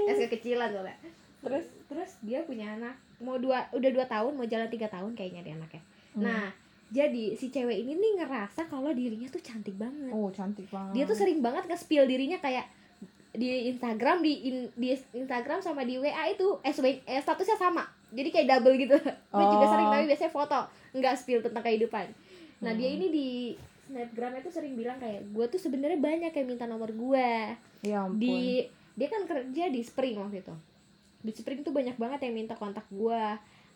es kekecilan soalnya. Terus? terus dia punya anak. Mau dua udah dua tahun mau jalan tiga tahun kayaknya dia anaknya Hmm. nah jadi si cewek ini nih ngerasa kalau dirinya tuh cantik banget Oh, cantik banget. dia tuh sering banget nge-spill dirinya kayak di Instagram di in- di Instagram sama di WA itu eh, statusnya sama jadi kayak double gitu gue juga Oh. sering tapi biasanya foto nggak spill tentang kehidupan nah dia Hmm. ini di snapgram itu sering bilang kayak gue tuh sebenarnya banyak yang minta nomor gue Ya ampun. di dia kan kerja di Spring waktu itu di Spring tuh banyak banget yang minta kontak gue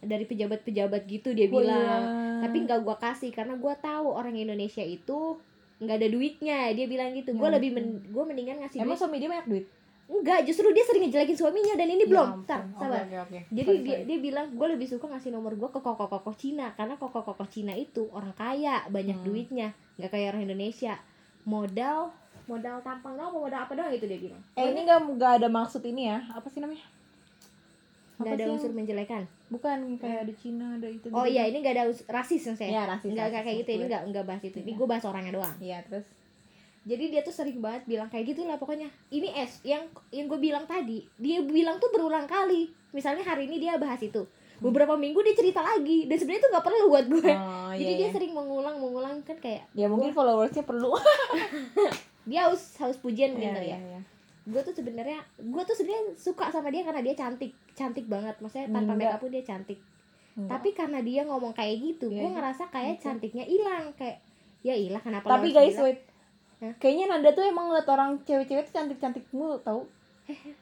dari pejabat-pejabat gitu dia Oh, bilang iya. tapi nggak gua kasih karena gua tahu orang Indonesia itu nggak ada duitnya dia bilang gitu gue Ya lebih men gue mendingan ngasih Emang duit suami dia banyak duit? enggak justru dia sering ngejelekin suaminya dan ini Ya belum. Tar, sabar Oke, oke. jadi Sorry, dia sorry. dia bilang gue lebih suka ngasih nomor gue ke koko-koko Cina karena koko-koko Cina itu orang kaya banyak Hmm. duitnya nggak kayak orang Indonesia modal modal tampang doang modal apa doang gitu dia bilang Eh, ini nggak nggak ada maksud ini ya? Apa sih namanya? Nggak ada sih unsur yang- menjelekan. Bukan kayak ada Cina ada itu oh iya ini nggak ada unsur rasis maksudnya. Iya, rasis, nggak rasis, kayak gitu ini nggak nggak bahas itu. Ini Iya. gue bahas orangnya doang. Iya terus? Jadi dia tuh sering banget bilang kayak gitu lah pokoknya. Ini es yang yang gue bilang tadi dia bilang tuh berulang kali. Misalnya hari ini dia bahas itu. Beberapa minggu dia cerita lagi dan sebenarnya itu nggak perlu buat gue. Oh, jadi iya, dia iya. sering mengulang mengulang kan kayak ya mungkin followersnya perlu. Dia haus haus pujian mungkin Iya, ya. iya, iya. Gue tuh sebenarnya gue tuh sebenarnya suka sama dia karena dia cantik cantik banget. Maksudnya tanpa makeup pun dia cantik. Enggak. tapi karena dia ngomong kayak gitu Iya, gue iya. ngerasa kayak cantiknya hilang kayak ya ilah kenapa tapi guys bilang? wait. Hah? kayaknya Nanda tuh emang ngeliat orang cewek-cewek tuh cantik-cantik mulu tau?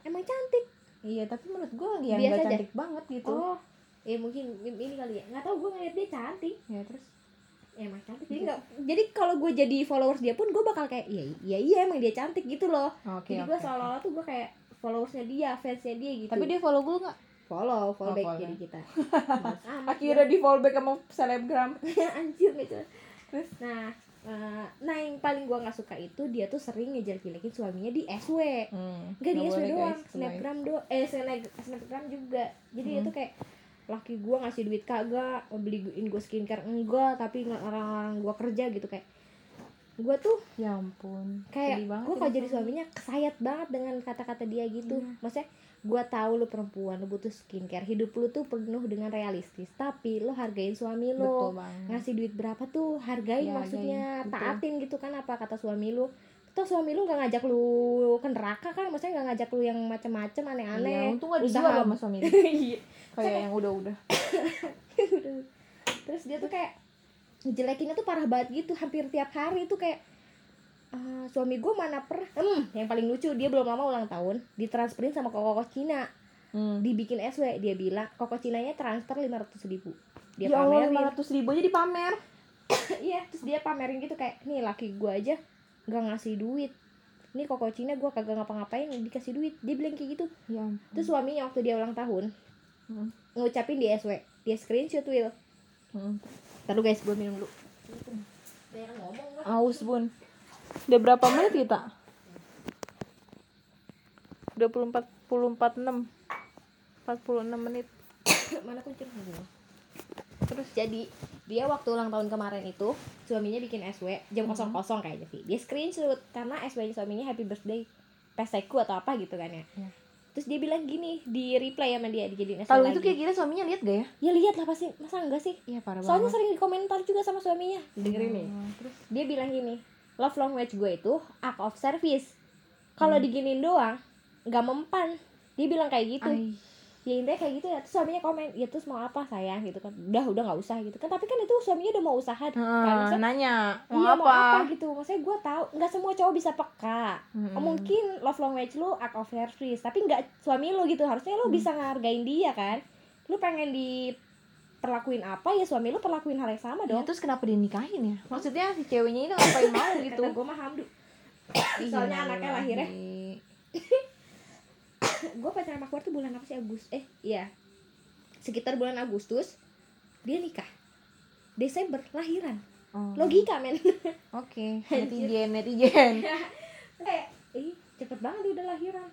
Emang cantik. Iya tapi menurut gue Biasa nggak aja. cantik banget gitu. Oh ya mungkin ini kali ya. Nggak tahu gue ngeliat dia cantik. Ya terus emang cantik jadi nggak jadi kalau gue jadi followers dia pun gue bakal kayak iya iya iya emang dia cantik gitu loh. Oke jadi gue seolah-olah tuh gue kayak followersnya dia fansnya dia gitu. Tapi dia follow gue nggak? Follow follow Oh, back follow. jadi kita. Akhirnya di follow back sama selebgram. Anjir gitu Terus? nah eh, nah yang paling gua nggak suka itu dia tuh sering ngejelek-jelekin suaminya di SW hmm, Enggak di nggak SW doang, guys, snapgram doang, eh snap- snapgram juga. Jadi dia Hmm. tuh kayak laki gua ngasih duit kagak, beliin gua skincare enggak, tapi nggak orang-orang gua kerja gitu kayak gua tuh ya ampun kayak ya kalau jadi suaminya kesayat banget dengan kata-kata dia gitu. Iya. Maksudnya gua tahu lu perempuan, lu butuh skincare, hidup lu tuh penuh dengan realistis, tapi lu hargain suami lu. Ngasih duit berapa tuh hargain Ya, maksudnya. betul. taatin gitu kan apa kata suami lu. Toh suami lu nggak ngajak lu ke neraka kan? Maksudnya nggak ngajak lu yang macem-macem aneh-aneh. Untung gak dijual sama suami Iya. Kayak yang udah-udah. Terus dia tuh kayak ngejelekinnya tuh parah banget gitu hampir tiap hari tuh kayak "Ah, suami gue mana pernah. Hmm yang paling lucu dia belum lama ulang tahun ditransferin sama koko Cina. Hmm. dibikin SW dia bilang koko Cinanya transfer 500 ribu. Dia ya pamerin. lima ratus ribu aja dipamer. Iya terus dia pamerin gitu kayak nih laki gue aja nggak ngasih duit. Nih koko Cina gue kagak ngapa-ngapain dikasih duit. Dia bilang kayak gitu. Ya terus suaminya waktu dia ulang tahun Hmm. ngucapin di SW dia screenshot Will hmm. Ntar gue gue minum dulu. Aus bun. Udah berapa menit kita udah puluh empat puluh empat enam. Empat puluh enam menit. Mana kuncir gua terus jadi dia waktu ulang tahun kemarin itu suaminya bikin SW jam kosong kosong kayaknya sih dia screenshot karena SW nya suaminya happy birthday peseku atau apa gitu kan ya. Iya. Terus dia bilang gini di reply sama dia dijadiin SW kalau itu kayak gini suaminya lihat gak ya? Ya lihat lah pasti. Masa enggak sih? Iya parah soalnya banget. sering dikomentar juga sama suaminya. Dengerin nih. Hmm, terus? Dia bilang gini love language gue itu act of service. Kalau Hmm. diginin doang nggak mempan. Dia bilang kayak gitu. Ai. Ya intinya kayak gitu ya. Terus suaminya komen ya terus mau apa sayang? Gitu kan. Udah udah nggak usah gitu kan. Tapi kan itu suaminya udah mau usaha kan. Heeh, maksudnya nanya mau iya apa, mau apa? gitu. Maksudnya gue tahu nggak semua cowok bisa peka. Mm-mm. mungkin love language lu act of service tapi nggak suami lu gitu. Harusnya lu Hmm. bisa ngehargain dia kan. Lu pengen diperlakuin apa ya suami lu perlakuin hal yang sama Ya, dong. terus kenapa dinikahin ya? Maksudnya si ceweknya ini ngapain mau gitu? Kata gue mah hamdu. Soalnya anaknya lahirnya gue pacaran sama keluar tuh bulan apa sih Agustus eh iya sekitar bulan Agustus dia nikah Desember lahiran Oh. logika men oke Anjir. netizen netizen kayak ih cepet banget udah lahiran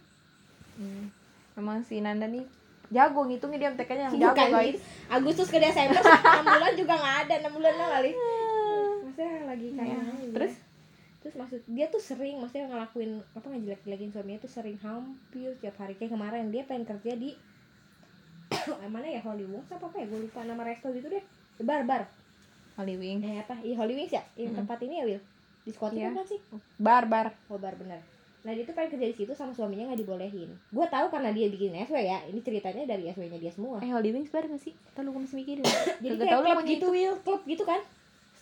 Hmm. Emang si Nanda nih jago ngitungnya dia MTK-nya yang jago bukan guys. Agustus ke Desember 6 bulan juga nggak ada 6 bulan lah kali maksudnya lagi kayak Ya, gitu terus? ya. Terus maksud dia tuh sering maksudnya ngelakuin apa ngejelek-jelekin suaminya tuh sering hampir tiap hari. Kayak kemarin dia pengen kerja di mana ya Hollywood apa apa ya? Gue lupa nama resto gitu deh. Bar bar. Holy Wing. eh apa? Iya Holy Wings ya? Yang tempat ini ya Will di Scotland Iya. kan sih? Bar bar. oh bar bener. Nah dia tuh pengen kerja di situ sama suaminya nggak dibolehin. Gue tahu karena dia bikin SW ya. Ini ceritanya dari SW nya dia semua. Eh Holy Wings bar gak sih? Tahu lu masih mikirin. jadi kayak tahu lu klub mau gitu Will klub gitu kan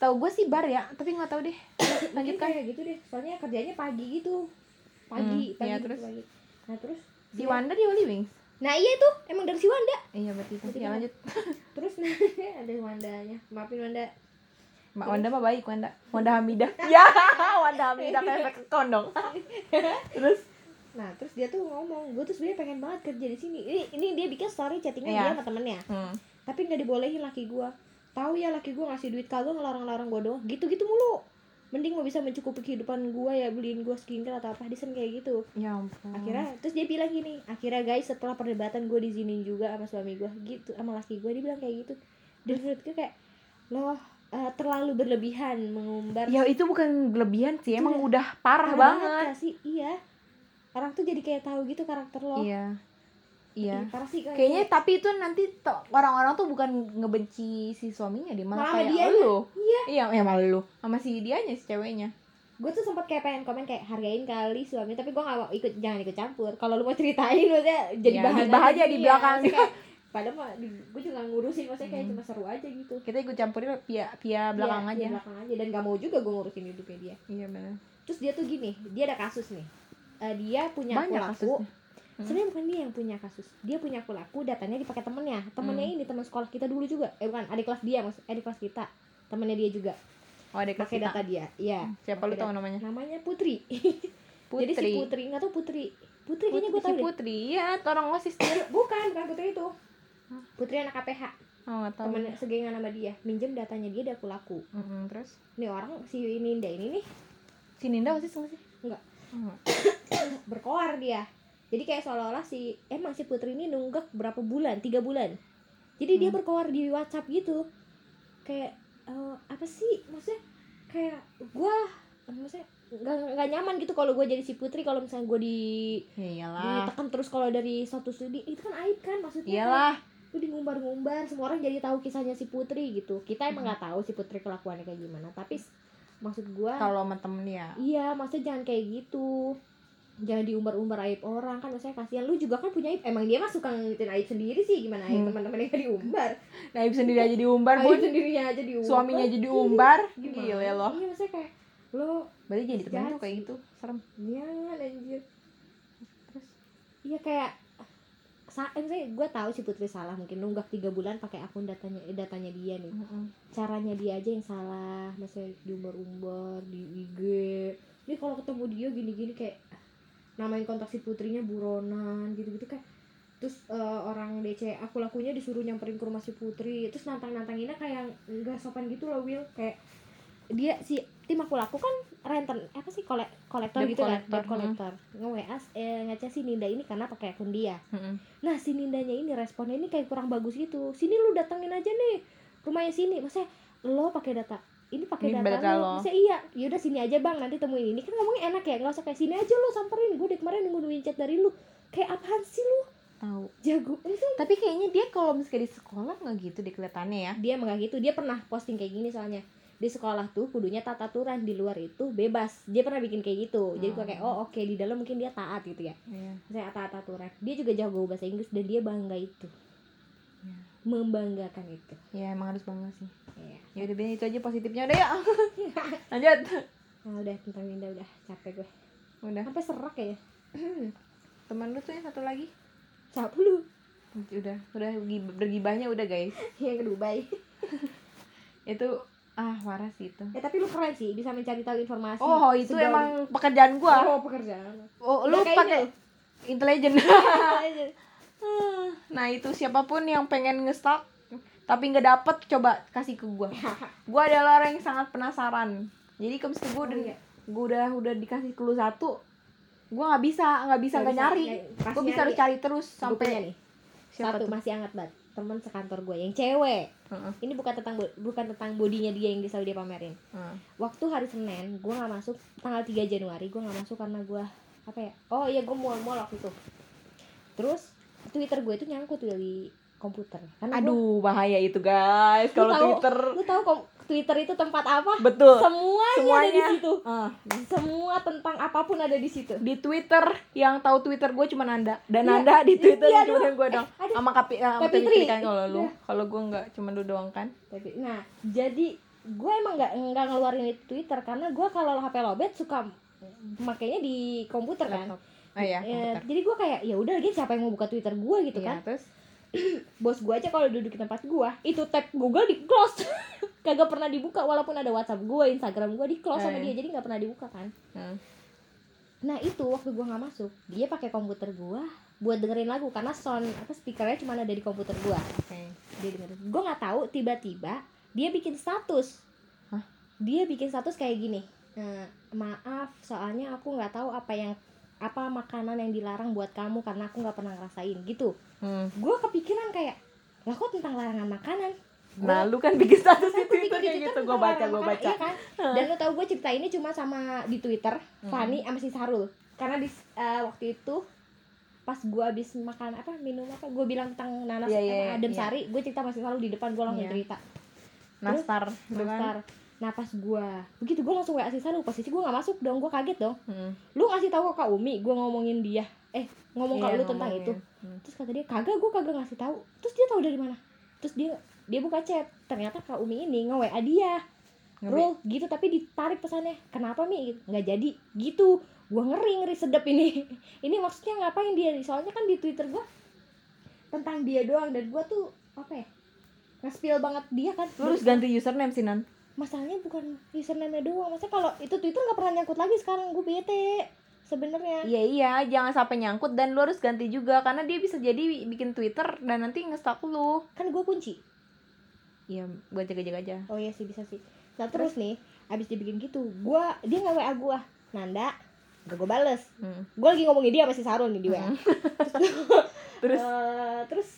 Tahu gue sih bar ya, tapi nggak tahu deh. Lanjut Lanjutkan. kayak gitu deh soalnya kerjanya pagi gitu pagi Hmm, pagi iya, gitu, terus? pagi. nah terus Si dia- Wanda di Holy Wings. nah iya tuh emang dari si Wanda Iya berarti itu. Ya lanjut. terus nah ada Wandanya maafin Wanda Mbak Wanda mah baik Wanda. Wanda Hamidah. ya, Wanda Hamidah kayak efek kondong. Terus nah terus dia tuh ngomong gue tuh sebenarnya pengen banget kerja di sini ini ini dia bikin story chattingnya Iya. dia sama temennya hmm. tapi nggak dibolehin laki gue tahu ya laki gue ngasih duit kagak ngelarang-larang gue doang. Gitu-gitu mulu. Mending mau bisa mencukupi kehidupan gue ya beliin gue skincare atau apa Disen kayak gitu. Ya ampun. Akhirnya terus dia bilang gini akhirnya guys setelah perdebatan gue diizinin juga sama suami gue gitu sama laki gue dia bilang kayak gitu. Dan menurut gue kayak loh eh, terlalu berlebihan mengumbar. Ya itu bukan berlebihan sih emang Itu udah parah, banget, gak sih? Iya. Orang tuh jadi kayak tahu gitu karakter lo. Iya iya. Parah sih kayaknya tapi itu nanti orang-orang tuh bukan ngebenci si suaminya dia malah kayak dianya. lu. Iya. iya ya malah lu sama si dianya si ceweknya. Gue tuh sempat kayak pengen komen kayak hargain kali suami tapi gue gak mau ikut jangan ikut campur. Kalau lu mau ceritain maksudnya jadi Ya, bahan dibahas aja di iya. belakang. Kayak, padahal mah gue juga ngurusin maksudnya kayak Hmm. cuma seru aja gitu. Kita ikut campurin via via belakang Iya, aja. iya, belakang aja. Dan gak mau juga gue ngurusin hidupnya dia. Iya benar terus dia tuh gini dia ada kasus nih. Eh, dia punya banyak aku laku kasusnya Hmm. sebenarnya bukan dia yang punya kasus. Dia punya aku laku datanya dipakai temennya. Temennya Hmm. ini teman sekolah kita dulu juga. Eh bukan adik kelas dia mas adik kelas kita. Temennya dia juga. Oh ada kelas pakai data dia iya. Siapa lu tahu namanya? Namanya Putri. Putri jadi si Putri. Nggak tahu Putri. Putri kayaknya gue si tahu deh. Putri. Ya orang osis dia bukan bukan Putri itu. Putri anak KPH oh tahu. Temen segengan sama dia. Minjem datanya dia dia aku laku. Mm-mm, terus? Nih orang si Ninda ini nih. Si Ninda osis nggak sih? Nggak. Oh, berkoar dia jadi kayak seolah-olah si emang si Putri ini nunggak berapa bulan tiga bulan. Jadi dia Hmm. berkoar di WhatsApp gitu. Kayak eh, apa sih? Maksudnya kayak gua maksudnya nggak nggak nyaman gitu kalau gue jadi si Putri kalau misalnya gue di ya ditekan terus kalau dari satu studi itu kan aib kan? Maksudnya kan. iyalah. lu di ngumbar-ngumbar semua orang jadi tahu kisahnya si Putri gitu. Kita emang Hmm. nggak tahu si Putri kelakuannya kayak gimana tapi maksud gua kalau sama temen ya iya maksudnya jangan kayak gitu jangan diumbar-umbar aib orang kan maksudnya kasihan. Lu juga kan punya aib. Emang dia mah suka ngeliatin aib sendiri sih. Gimana aib Hmm. teman-temannya yang diumbar Naib sendiri aja diumbar aib sendirinya aja diumbar suaminya jadi umbar. Gimana? gila lo iya maksudnya kayak lo berarti jadi temen tuh kayak gitu. Serem. Jangan anjir. Terus? Iya kayak sa saya gue tahu si Putri salah. Mungkin nunggak tiga bulan pakai akun datanya eh, datanya dia nih. Caranya dia aja yang salah. Maksudnya diumbar-umbar di IG ini kalau ketemu dia gini-gini kayak namain kontak si putrinya buronan gitu-gitu kayak terus eh, orang DC aku lakunya disuruh nyamperin ke rumah si putri terus nantang-nantanginnya kayak nggak sopan gitu loh Will kayak dia si tim aku laku kan renten apa sih kolek kolektor Debt gitu kan collector, debt collector nge WA eh, ngechat si Ninda ini karena pakai akun dia Mm-mm. Nah si Nindanya ini responnya ini kayak kurang bagus gitu. Sini lu datengin aja nih rumahnya sini. Maksudnya lo pakai data ini pakai data data lo. Maksudnya iya. Yaudah sini aja bang nanti temuin ini kan ngomongnya enak ya. Gak usah kayak sini aja lo samperin. Gue dari kemarin nungguin chat dari lu. Kayak apaan sih lu? tahu Jago. Tapi kayaknya dia kalau misalnya di sekolah nggak gitu deh kelihatannya ya dia emang gak gitu. Dia pernah posting kayak gini soalnya. Di sekolah tuh kudunya tata aturan di luar itu bebas. Dia pernah bikin kayak gitu. Jadi gue kayak Hmm. oh oke di dalam mungkin dia taat gitu ya. Iya. Saya taat aturan. Dia juga jago bahasa Inggris dan dia bangga itu. Iya. Membanggakan itu. ya emang harus bangga sih Iya. ya udah deh itu aja positifnya udah ya lanjut Nah, udah tentang Linda udah capek gue. udah Sampai serak ya. teman lu tuh yang satu lagi Siapa lu? udah udah gi- bergibahnya udah guys Yang ke Dubai. itu ah parah sih itu Ya tapi lu keren sih bisa mencari tahu informasi. oh itu Sejauh- emang pekerjaan gua Oh, pekerjaan. oh, lu pakai intelijen Aja. Nah itu siapa pun yang pengen ngestak tapi nggak dapet coba kasih ke gua gua adalah orang yang sangat penasaran jadi kalau misalnya gua Oh, udah iya. gua udah udah dikasih clue satu gua nggak bisa nggak bisa Nggak nyari nggak- pasti gua bisa harus cari terus sampai nih. siapa Satu tuh masih hangat banget. Teman sekantor gue yang cewek. Heeh. Ini bukan tentang bukan tentang bodinya dia yang selalu dia pamerin. Heeh. Waktu hari Senin, gue nggak masuk tanggal 3 Januari, gue nggak masuk karena gue apa ya? Oh iya, gue mual-mual waktu itu. Terus Twitter gue itu nyangkut di komputer. Karena gua- aduh bahaya itu guys kalau twitter lu tahu kom- Twitter itu tempat apa? betul Semuanya, ada di semuanya situ. Ah, Semua tentang apa pun ada di situ. di twitter yang tahu twitter gue cuma Nanda dan Iya, Nanda di twitter iya, cuma gue dong Eh, ada. sama kapi Fitri Fitri. kan kalau lu Iya. kalau gue nggak cuma lu doang kan Tapi nah, jadi gue emang nggak nggak ngeluarin itu Twitter karena gue kalau HP lobet suka makainya di komputer kan. Laptop. Oh iya Ya, komputer. jadi gue kayak ya udah lagi siapa yang mau buka Twitter gue gitu Iya, kan. terus Bos gue aja kalau duduk di tempat gue, itu tab Google di close. Kagak pernah dibuka walaupun ada WhatsApp gue, Instagram gue di close sama Eh. dia. Jadi nggak pernah dibuka kan. Hmm. Nah itu waktu gue nggak masuk, dia pakai komputer gue buat dengerin lagu karena sound apa speakernya cuma ada di komputer gue. oke Dia dengerin. Gue nggak tahu tiba-tiba dia bikin status. Hah? Dia bikin status kayak gini. Eh, maaf soalnya aku nggak tahu apa yang apa makanan yang dilarang buat kamu karena aku nggak pernah ngerasain gitu Hmm. gue kepikiran kayak lah kok tentang larangan makanan Nah, lu kan bikin status Kan di Twitter kayak gitu, gue baca, gue baca. iya kan? dan lu tau gue cerita ini cuma sama di twitter Fanny sama si Sarul karena di eh, waktu itu pas gue habis makan apa minum apa gue bilang tentang nanas apa, iya, adem iya. sari gue cerita si Sarul di depan gue langsung Iya. cerita Nastar, kan. Nastar. Nah pas gue begitu gue langsung wa si Sarul posisi gue nggak masuk dong gue kaget dong. Hmm. lu ngasih tahu ke Kak Umi gue ngomongin dia. Eh ngomong ke Iya, lu tentang itu. Hmm. terus kata dia kagak gue kagak ngasih tahu. Terus dia tahu dari mana? Terus dia dia buka chat. Ternyata Kak Umi ini nge WA dia. Rul gitu tapi ditarik pesannya kenapa mi? Gitu. nggak jadi. Gitu. Gua ngeri ngeri sedep ini. Ini maksudnya ngapain dia? Soalnya kan di Twitter gua tentang dia doang dan gua tuh apa ya nge-spill banget dia kan. Lu harus ganti username sih, Nan. Masalahnya bukan username doang. Maksudnya kalau itu Twitter nggak pernah nyangkut lagi sekarang. Gue bete sebenarnya. Iya iya, jangan sampai nyangkut dan lu harus ganti juga. Karena dia bisa jadi bikin Twitter dan nanti nge-stalk lu. kan gue kunci. Iya, buat jaga-jaga aja. oh iya sih bisa sih. Nah terus? nih abis dibikin gitu gua dia nggak wa gua. Nanda gak gue bales. Hmm. gue lagi ngomongin dia masih Sarul nih di wa Hmm. Terus? Eh, terus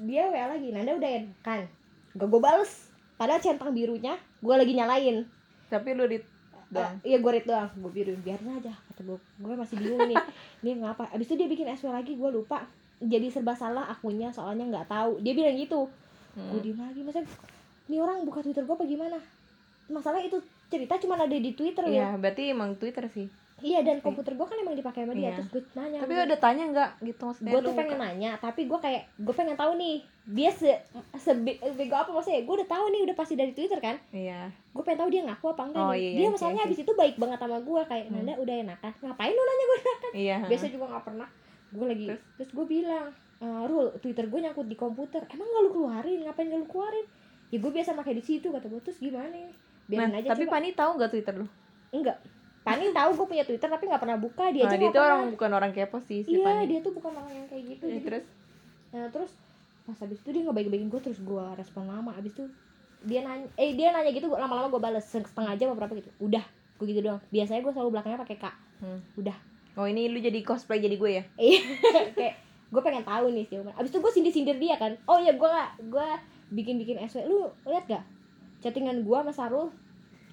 dia wa lagi. Nanda udah kan gak gue bales. Padahal centang birunya gue lagi nyalain. Tapi lu di Eh, iya gue read doang. Gue biruin biarin aja kata gue gue masih bingung nih. Ini ngapa? Abis itu dia bikin SW lagi gue lupa. Jadi serba salah akunnya soalnya nggak tahu. Dia bilang gitu. Gue Hmm. diem lagi masa ini orang buka twitter gue apa gimana? Masalah itu cerita cuma ada di twitter ya. Iya, berarti emang Twitter sih. Iya dan komputer gue kan emang dipakai sama dia Iya. terus gue nanya Tapi udah tanya nggak gitu maksudnya? gue tuh pengen nanya tapi gue kayak gue pengen tahu nih dia se sebego apa maksudnya gue udah tahu nih udah pasti dari twitter kan Iya. gue pengen tahu dia ngaku apa enggak Oh, nih iya, dia iya, masalahnya iya. abis itu baik banget sama gue kayak Hmm. Nanda udah enakan ngapain lu nanya gue enakan Iya. biasa juga nggak pernah gue lagi Terus? terus, gue bilang e, Rul Twitter gue nyangkut di komputer emang gak lu keluarin ngapain gak lu keluarin ya gue biasa pakai di situ kata gue terus gimana Nah, biarin aja tapi coba Pani tahu nggak Twitter lu? enggak Pani tahu gue punya Twitter tapi nggak pernah buka. Dia Nah, aja dia nggak tuh orang bukan orang kepo sih si iya Pani. dia tuh bukan orang yang kayak gitu. Ya, jadi- terus? Nah terus pas habis itu dia ngebaik-baikin gue terus gue respon lama. Abis itu dia nanya eh dia nanya gitu gua- lama-lama gue bales. Setengah jam berapa gitu. Udah gue gitu doang. Biasanya gue selalu belakangnya pakai kak Hmm. udah. Oh, ini lu jadi cosplay jadi gue ya? iya. Kayak gue pengen tahu nih sih abis itu gue sindir-sindir dia kan. Oh iya gue gak gue bikin-bikin SW lu lihat gak chattingan gue sama Sarul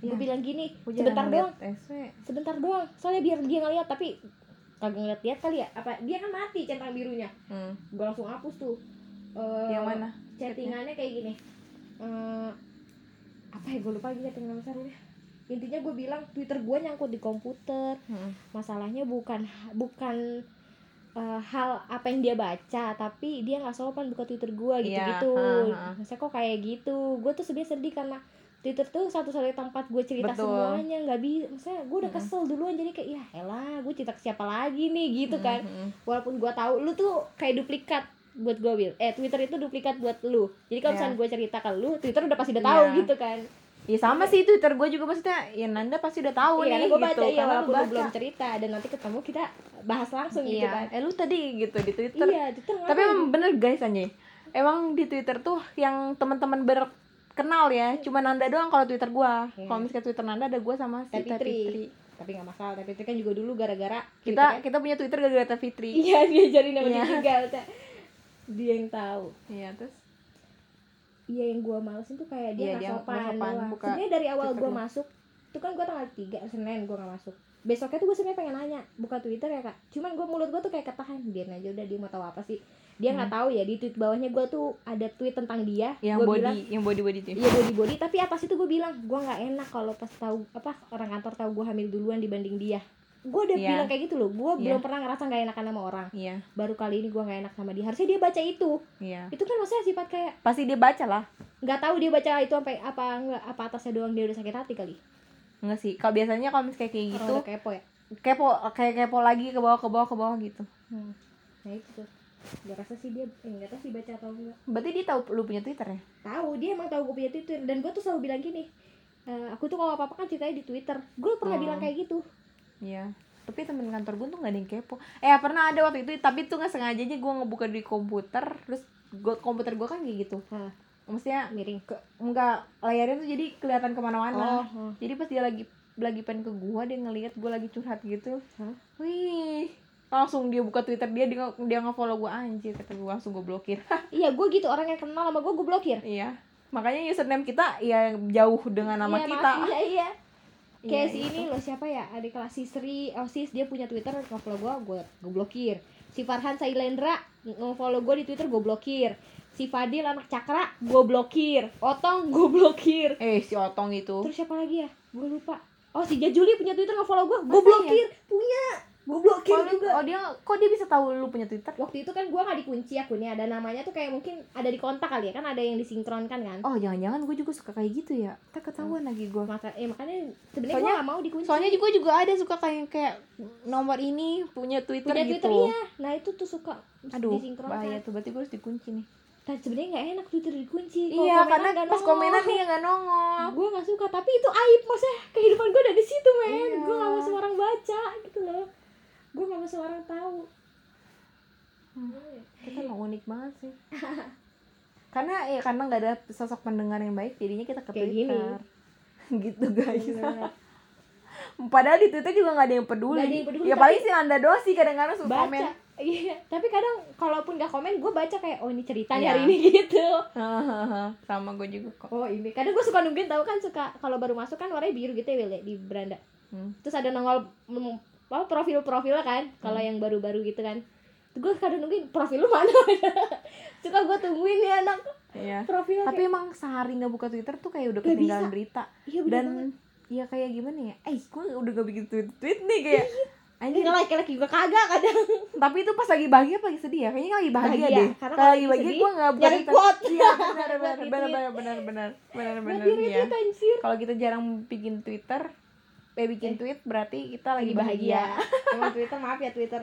gue Iya. bilang gini Gua sebentar doang sebentar doang soalnya biar dia ngeliat tapi kagak ngeliat-liat kali ya apa dia kan mati centang birunya Hmm. gue langsung hapus tuh Eh, Yang mana? chattingannya kayak gini Eh, apa ya gue lupa lagi chattingan besarnya intinya gue bilang twitter gue nyangkut di komputer Hmm. masalahnya bukan bukan eh, hal apa yang dia baca tapi dia nggak sopan buka twitter gue gitu gitu ha, ha. saya kok kayak gitu gue tuh sebenarnya sedih karena Twitter tuh satu-satunya tempat gue cerita Betul. semuanya nggak bisa maksudnya gue udah Mm-mm. kesel duluan jadi kayak ya elah gue cerita ke siapa lagi nih gitu kan Hmm, hmm. walaupun gua tahu lu tuh kayak duplikat buat gua Will eh Twitter itu duplikat buat lu jadi kalau Iya. misalnya gua cerita ke lu Twitter udah pasti udah tahu Iya. gitu kan Ya sama sih Twitter gue juga maksudnya ya Nanda pasti udah tahu iya nih gua gitu baca iya lu walaupun lu baca. belum cerita dan nanti ketemu kita bahas langsung gitu Iya, kan eh lu tadi gitu di Twitter. iya Twitter Tapi emang bener guys anjay. Emang di Twitter tuh yang teman-teman berkenal ya, cuma Nanda doang kalau Twitter gua. Iya. Kalau misalnya Twitter Nanda ada gua sama si Teh Fitri. Fitri. tapi nggak masalah tapi itu kan juga dulu gara-gara Kita kita punya Twitter gara-gara Teh Fitri. iya dia jadi nama dia Iya. juga Teh. dia yang tahu Iya, terus iya yang gua malesin tuh kayak dia Iya, nggak dia doang. sebenarnya dari awal lu. masuk itu kan gua tanggal 3 Senin gua nggak masuk besoknya tuh gue sebenarnya pengen nanya buka Twitter ya kak cuman gue mulut gue tuh kayak ketahan biar aja udah dia mau tahu apa sih dia nggak tahu ya di tweet bawahnya gue tuh ada tweet tentang dia yang Gua body, bilang yang body body tuh. iya body body tapi apa sih tuh gue bilang gue nggak enak kalau pas tahu apa orang kantor tahu gue hamil duluan dibanding dia gue udah Iya. bilang kayak gitu loh gue Iya. belum pernah ngerasa nggak enakan sama orang Iya, baru kali ini gue nggak enak sama dia harusnya dia baca itu iya. itu kan maksudnya sifat kayak Pasti dia baca lah. nggak tahu dia baca itu sampai apa nggak apa atasnya doang dia udah sakit hati kali Enggak sih. Kalau biasanya kalau misalnya kayak gitu, kepo ya kepo kayak kepo lagi ke bawah ke bawah ke bawah gitu. Hmm. Nah itu tuh. Gak rasa sih dia, eh, gak tau sih baca atau enggak Berarti dia tahu lu punya Twitter ya? Tahu, dia emang tahu gue punya Twitter Dan gue tuh selalu bilang gini "Eh, Aku tuh kalau apa-apa kan ceritanya di Twitter Gue pernah Oh. bilang kayak gitu Iya. Tapi temen kantor gue tuh gak ada yang kepo. Eh pernah ada waktu itu, tapi tuh nggak sengaja aja gue ngebuka di komputer, terus gua, komputer gue kan kayak gitu. Hah, Maksudnya Miring ke, enggak layarnya tuh jadi kelihatan ke mana-mana. oh. Jadi pas dia lagi lagi pengen ke gua dia ngelihat gua lagi curhat gitu Hah? wih langsung dia buka twitter dia dia, dia nge-follow gua anjir kata gua langsung gua blokir. Iya gue gitu orang yang kenal sama gue gue blokir. Iya. Makanya username kita ya jauh dengan nama Iya, kita. maaf, iya. Iya kayak Iya, si itu. ini loh siapa ya? Adik kelas si Sri oh sis dia punya twitter nge-follow gue gue gue blokir. Si Farhan Sailendra nge-follow gue di twitter gue blokir. Si Fadil anak Cakra gue blokir. Otong gue blokir. Eh si otong itu. Terus siapa lagi ya? Gue lupa. Oh si Jajuli punya twitter nge-follow gue gue Masa blokir. Punya gue blokir oh, dia- juga. oh dia kok dia bisa tahu lu punya twitter? Waktu itu kan gue nggak dikunci akunnya ada namanya tuh kayak mungkin ada di kontak kali ya kan ada yang disinkronkan kan. Oh jangan-jangan gue juga suka kayak gitu ya? Tak ketahuan lagi gue maka eh makanya sebenarnya gue Soalnya- gak mau dikunci. soalnya gue juga ada suka kayak kayak nomor ini punya twitter punya gitu. Twitter iya. Nah itu tuh suka aduh disinkronkan. bahaya tuh berarti gue harus dikunci nih. Dan sebenarnya nggak enak twitter dikunci. Kalau iya karena nggak pas nongol. komenan nih nggak nongol. Gue nggak suka tapi itu aib maksudnya kehidupan gue ada di situ men. Iya. gue nggak mau semua orang baca gitu loh gue nggak mau semua orang tahu. Kita emang unik banget sih. Karena ya karena nggak ada sosok pendengar yang baik jadinya kita ke Kayak twitter. Gitu guys. Bener. padahal di twitter juga nggak ada yang peduli, ada yang peduli, ya paling sih anda dosi kadang-kadang suka baca. komen. Iya tapi kadang kalaupun gak komen gue baca kayak oh ini cerita Iya. hari ini gitu. Sama gue juga kok. Oh ini. Kadang gue suka nungguin tahu kan suka kalau baru masuk kan warnanya biru gitu ya Wil, ya, di beranda. Hmm. terus ada nongol apa profil profil kan? Kalau yang baru-baru gitu kan. Gue kadang nungguin profil lu mana? Suka gue tungguin nih anak. Iya. profil tapi emang sehari nggak buka twitter tuh kayak udah Nggak ketinggalan bisa. berita. Iya bener dan banget. ya kayak gimana ya? Eh gue udah gak bikin tweet tweet nih kayak anjir. Ini like like juga kagak kadang. Tapi itu pas lagi bahagia apa lagi sedih ya? Kayaknya lagi bahagia, Bahagia, deh. karena kalau lagi lagi bahagia gue nggak buka nyari Twitter. quote. iya benar benar benar benar benar benar benar buat benar iya. itu anjir. Kalau kita jarang bikin twitter eh bikin Eh. tweet berarti kita lagi lagi bahagia. bahagia. Emang Twitter maaf ya Twitter.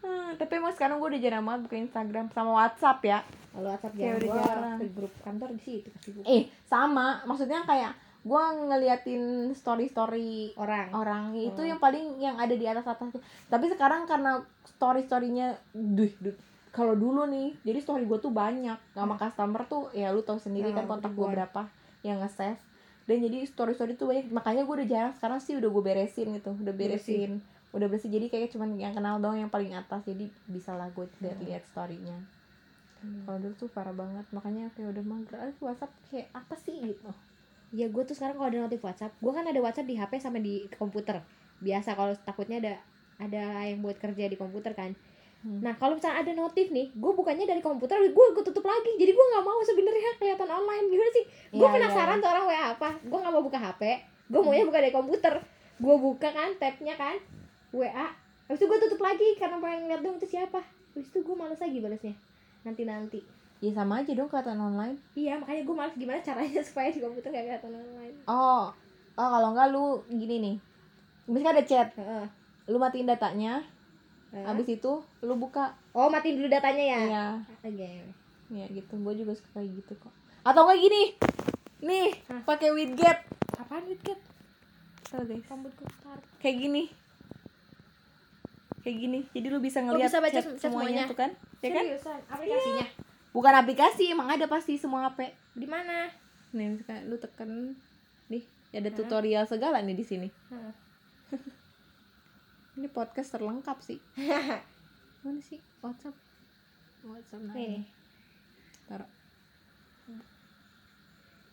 Hmm, tapi emang sekarang gue udah jarang banget buka Instagram sama WhatsApp ya. Kalau WhatsApp gua jarang. ke grup kantor di situ kasih eh sama. Maksudnya kayak gue ngeliatin story story orang. orang. Itu Oh. yang paling yang ada di atas atas tuh tapi sekarang karena story storynya duh, duh kalau dulu nih jadi story gue tuh banyak. Sama customer tuh ya lu tahu sendiri kan Hmm, kontak gue berapa yang nge-save dan jadi story story tuh banyak. Makanya gue udah jarang sekarang sih udah gue beresin gitu. Udah beresin. Udah bersih jadi kayak cuman yang kenal doang yang paling atas. Jadi bisa lah gue lihat lihat storynya. Hmm. kalau dulu tuh parah banget. Makanya kayak udah mager ah WhatsApp kayak apa sih? Gitu. Ya gue tuh sekarang kalau ada notif WhatsApp gue kan ada WhatsApp di HP sama di komputer. Biasa kalau takutnya ada ada yang buat kerja di komputer kan Hmm. nah kalau misalnya ada notif nih gue bukannya dari komputer gue gue tutup lagi. Jadi gue nggak mau sebenarnya kelihatan online. Gimana sih? Gue Iya, penasaran iya. tuh orang WA apa. Gue nggak mau buka HP gue maunya buka dari komputer. Gue buka kan tabnya kan. WA habis itu gue tutup lagi karena pengen ngeliat dong itu siapa. Habis itu gue males lagi balasnya. Nanti nanti ya sama aja dong kelihatan online. Iya makanya gue males gimana caranya supaya di komputer gak kelihatan online. Oh, oh kalau enggak lu gini nih. Misalkan ada chat, Heeh. lu matiin datanya, Heeh. habis itu lu buka. oh matiin dulu datanya ya Iya, Oke. ya gitu. Gue juga suka kayak gitu kok. Atau enggak gini. Nih, pakai widget. Apaan widget? Tuh guys, Rambut gue kayak gini. Kayak gini. Jadi lu bisa ngeliat bisa baca chat semuanya, semuanya. tuh kan? Ya kan? Seriusan? Aplikasinya? Bukan aplikasi, emang ada pasti semua HP. Di mana? Nih, misalkan lu tekan nih, ada tutorial segala nih di sini. Heeh. Ini podcast terlengkap sih. Mana sih? WhatsApp. WhatsApp nah Nih. ini. Taruh.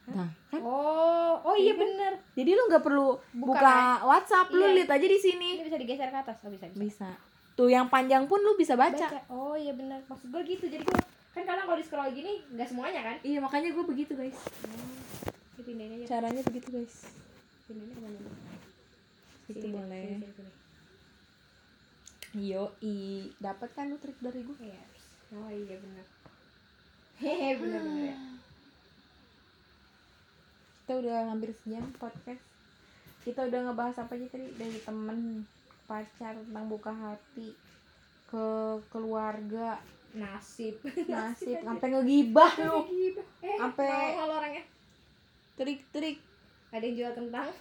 Nah, kan? Oh, oh iya Iya kan? bener. Jadi lu nggak perlu Buka, buka, WhatsApp, lu Iya. lihat aja di sini. Ini bisa digeser ke atas. Oh bisa bisa. Bisa. Tuh yang panjang pun lu bisa baca. Baca. Oh iya bener. Maksud gue gitu. Jadi gue kan kadang kalau di scroll gini nggak semuanya kan? Iya, makanya gue begitu, guys. Dipindahin aja. Caranya begitu, guys. Pindahin ke mana? Itu boleh. sini, sini. Yo, i dapat kan lu trik dari gue? Iya. Oh iya bener. Hehe bener bener ya. Kita udah hampir sejam podcast. Kita udah ngebahas apa aja tadi dari temen, pacar, tentang buka hati, ke keluarga, Nasib. nasib, sampai ngegibah lu. Gibah. Eh, Sampai- kalau orangnya. Trik-trik Ada yang jual kentang.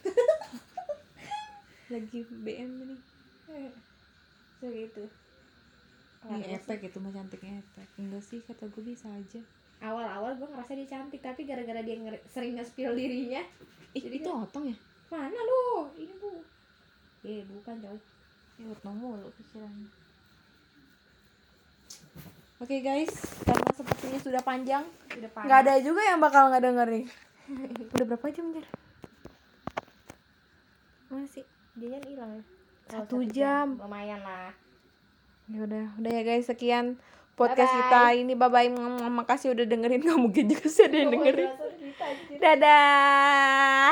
lagi BM nih. Segitu. Ini efek itu mah cantiknya efek. Enggak sih kata gue bisa aja. awal-awal gue ngerasa dia cantik tapi gara-gara dia ngeri- sering nge-spill dirinya Ih, Jadi itu otong ya? mana lu ini bu eh bukan jauh Ya mulu pikirannya. Oke guys, karena sepertinya sudah panjang, udah nggak ada juga yang bakal nggak dengerin. Udah berapa jam Jar? Masih. dia hilang ya Satu jam. lumayan lah Ya udah, udah ya guys, sekian podcast Bye-bye. kita ini. Bye bye. Makasih udah dengerin. Nggak mungkin juga sih ada yang dengerin. Dadah.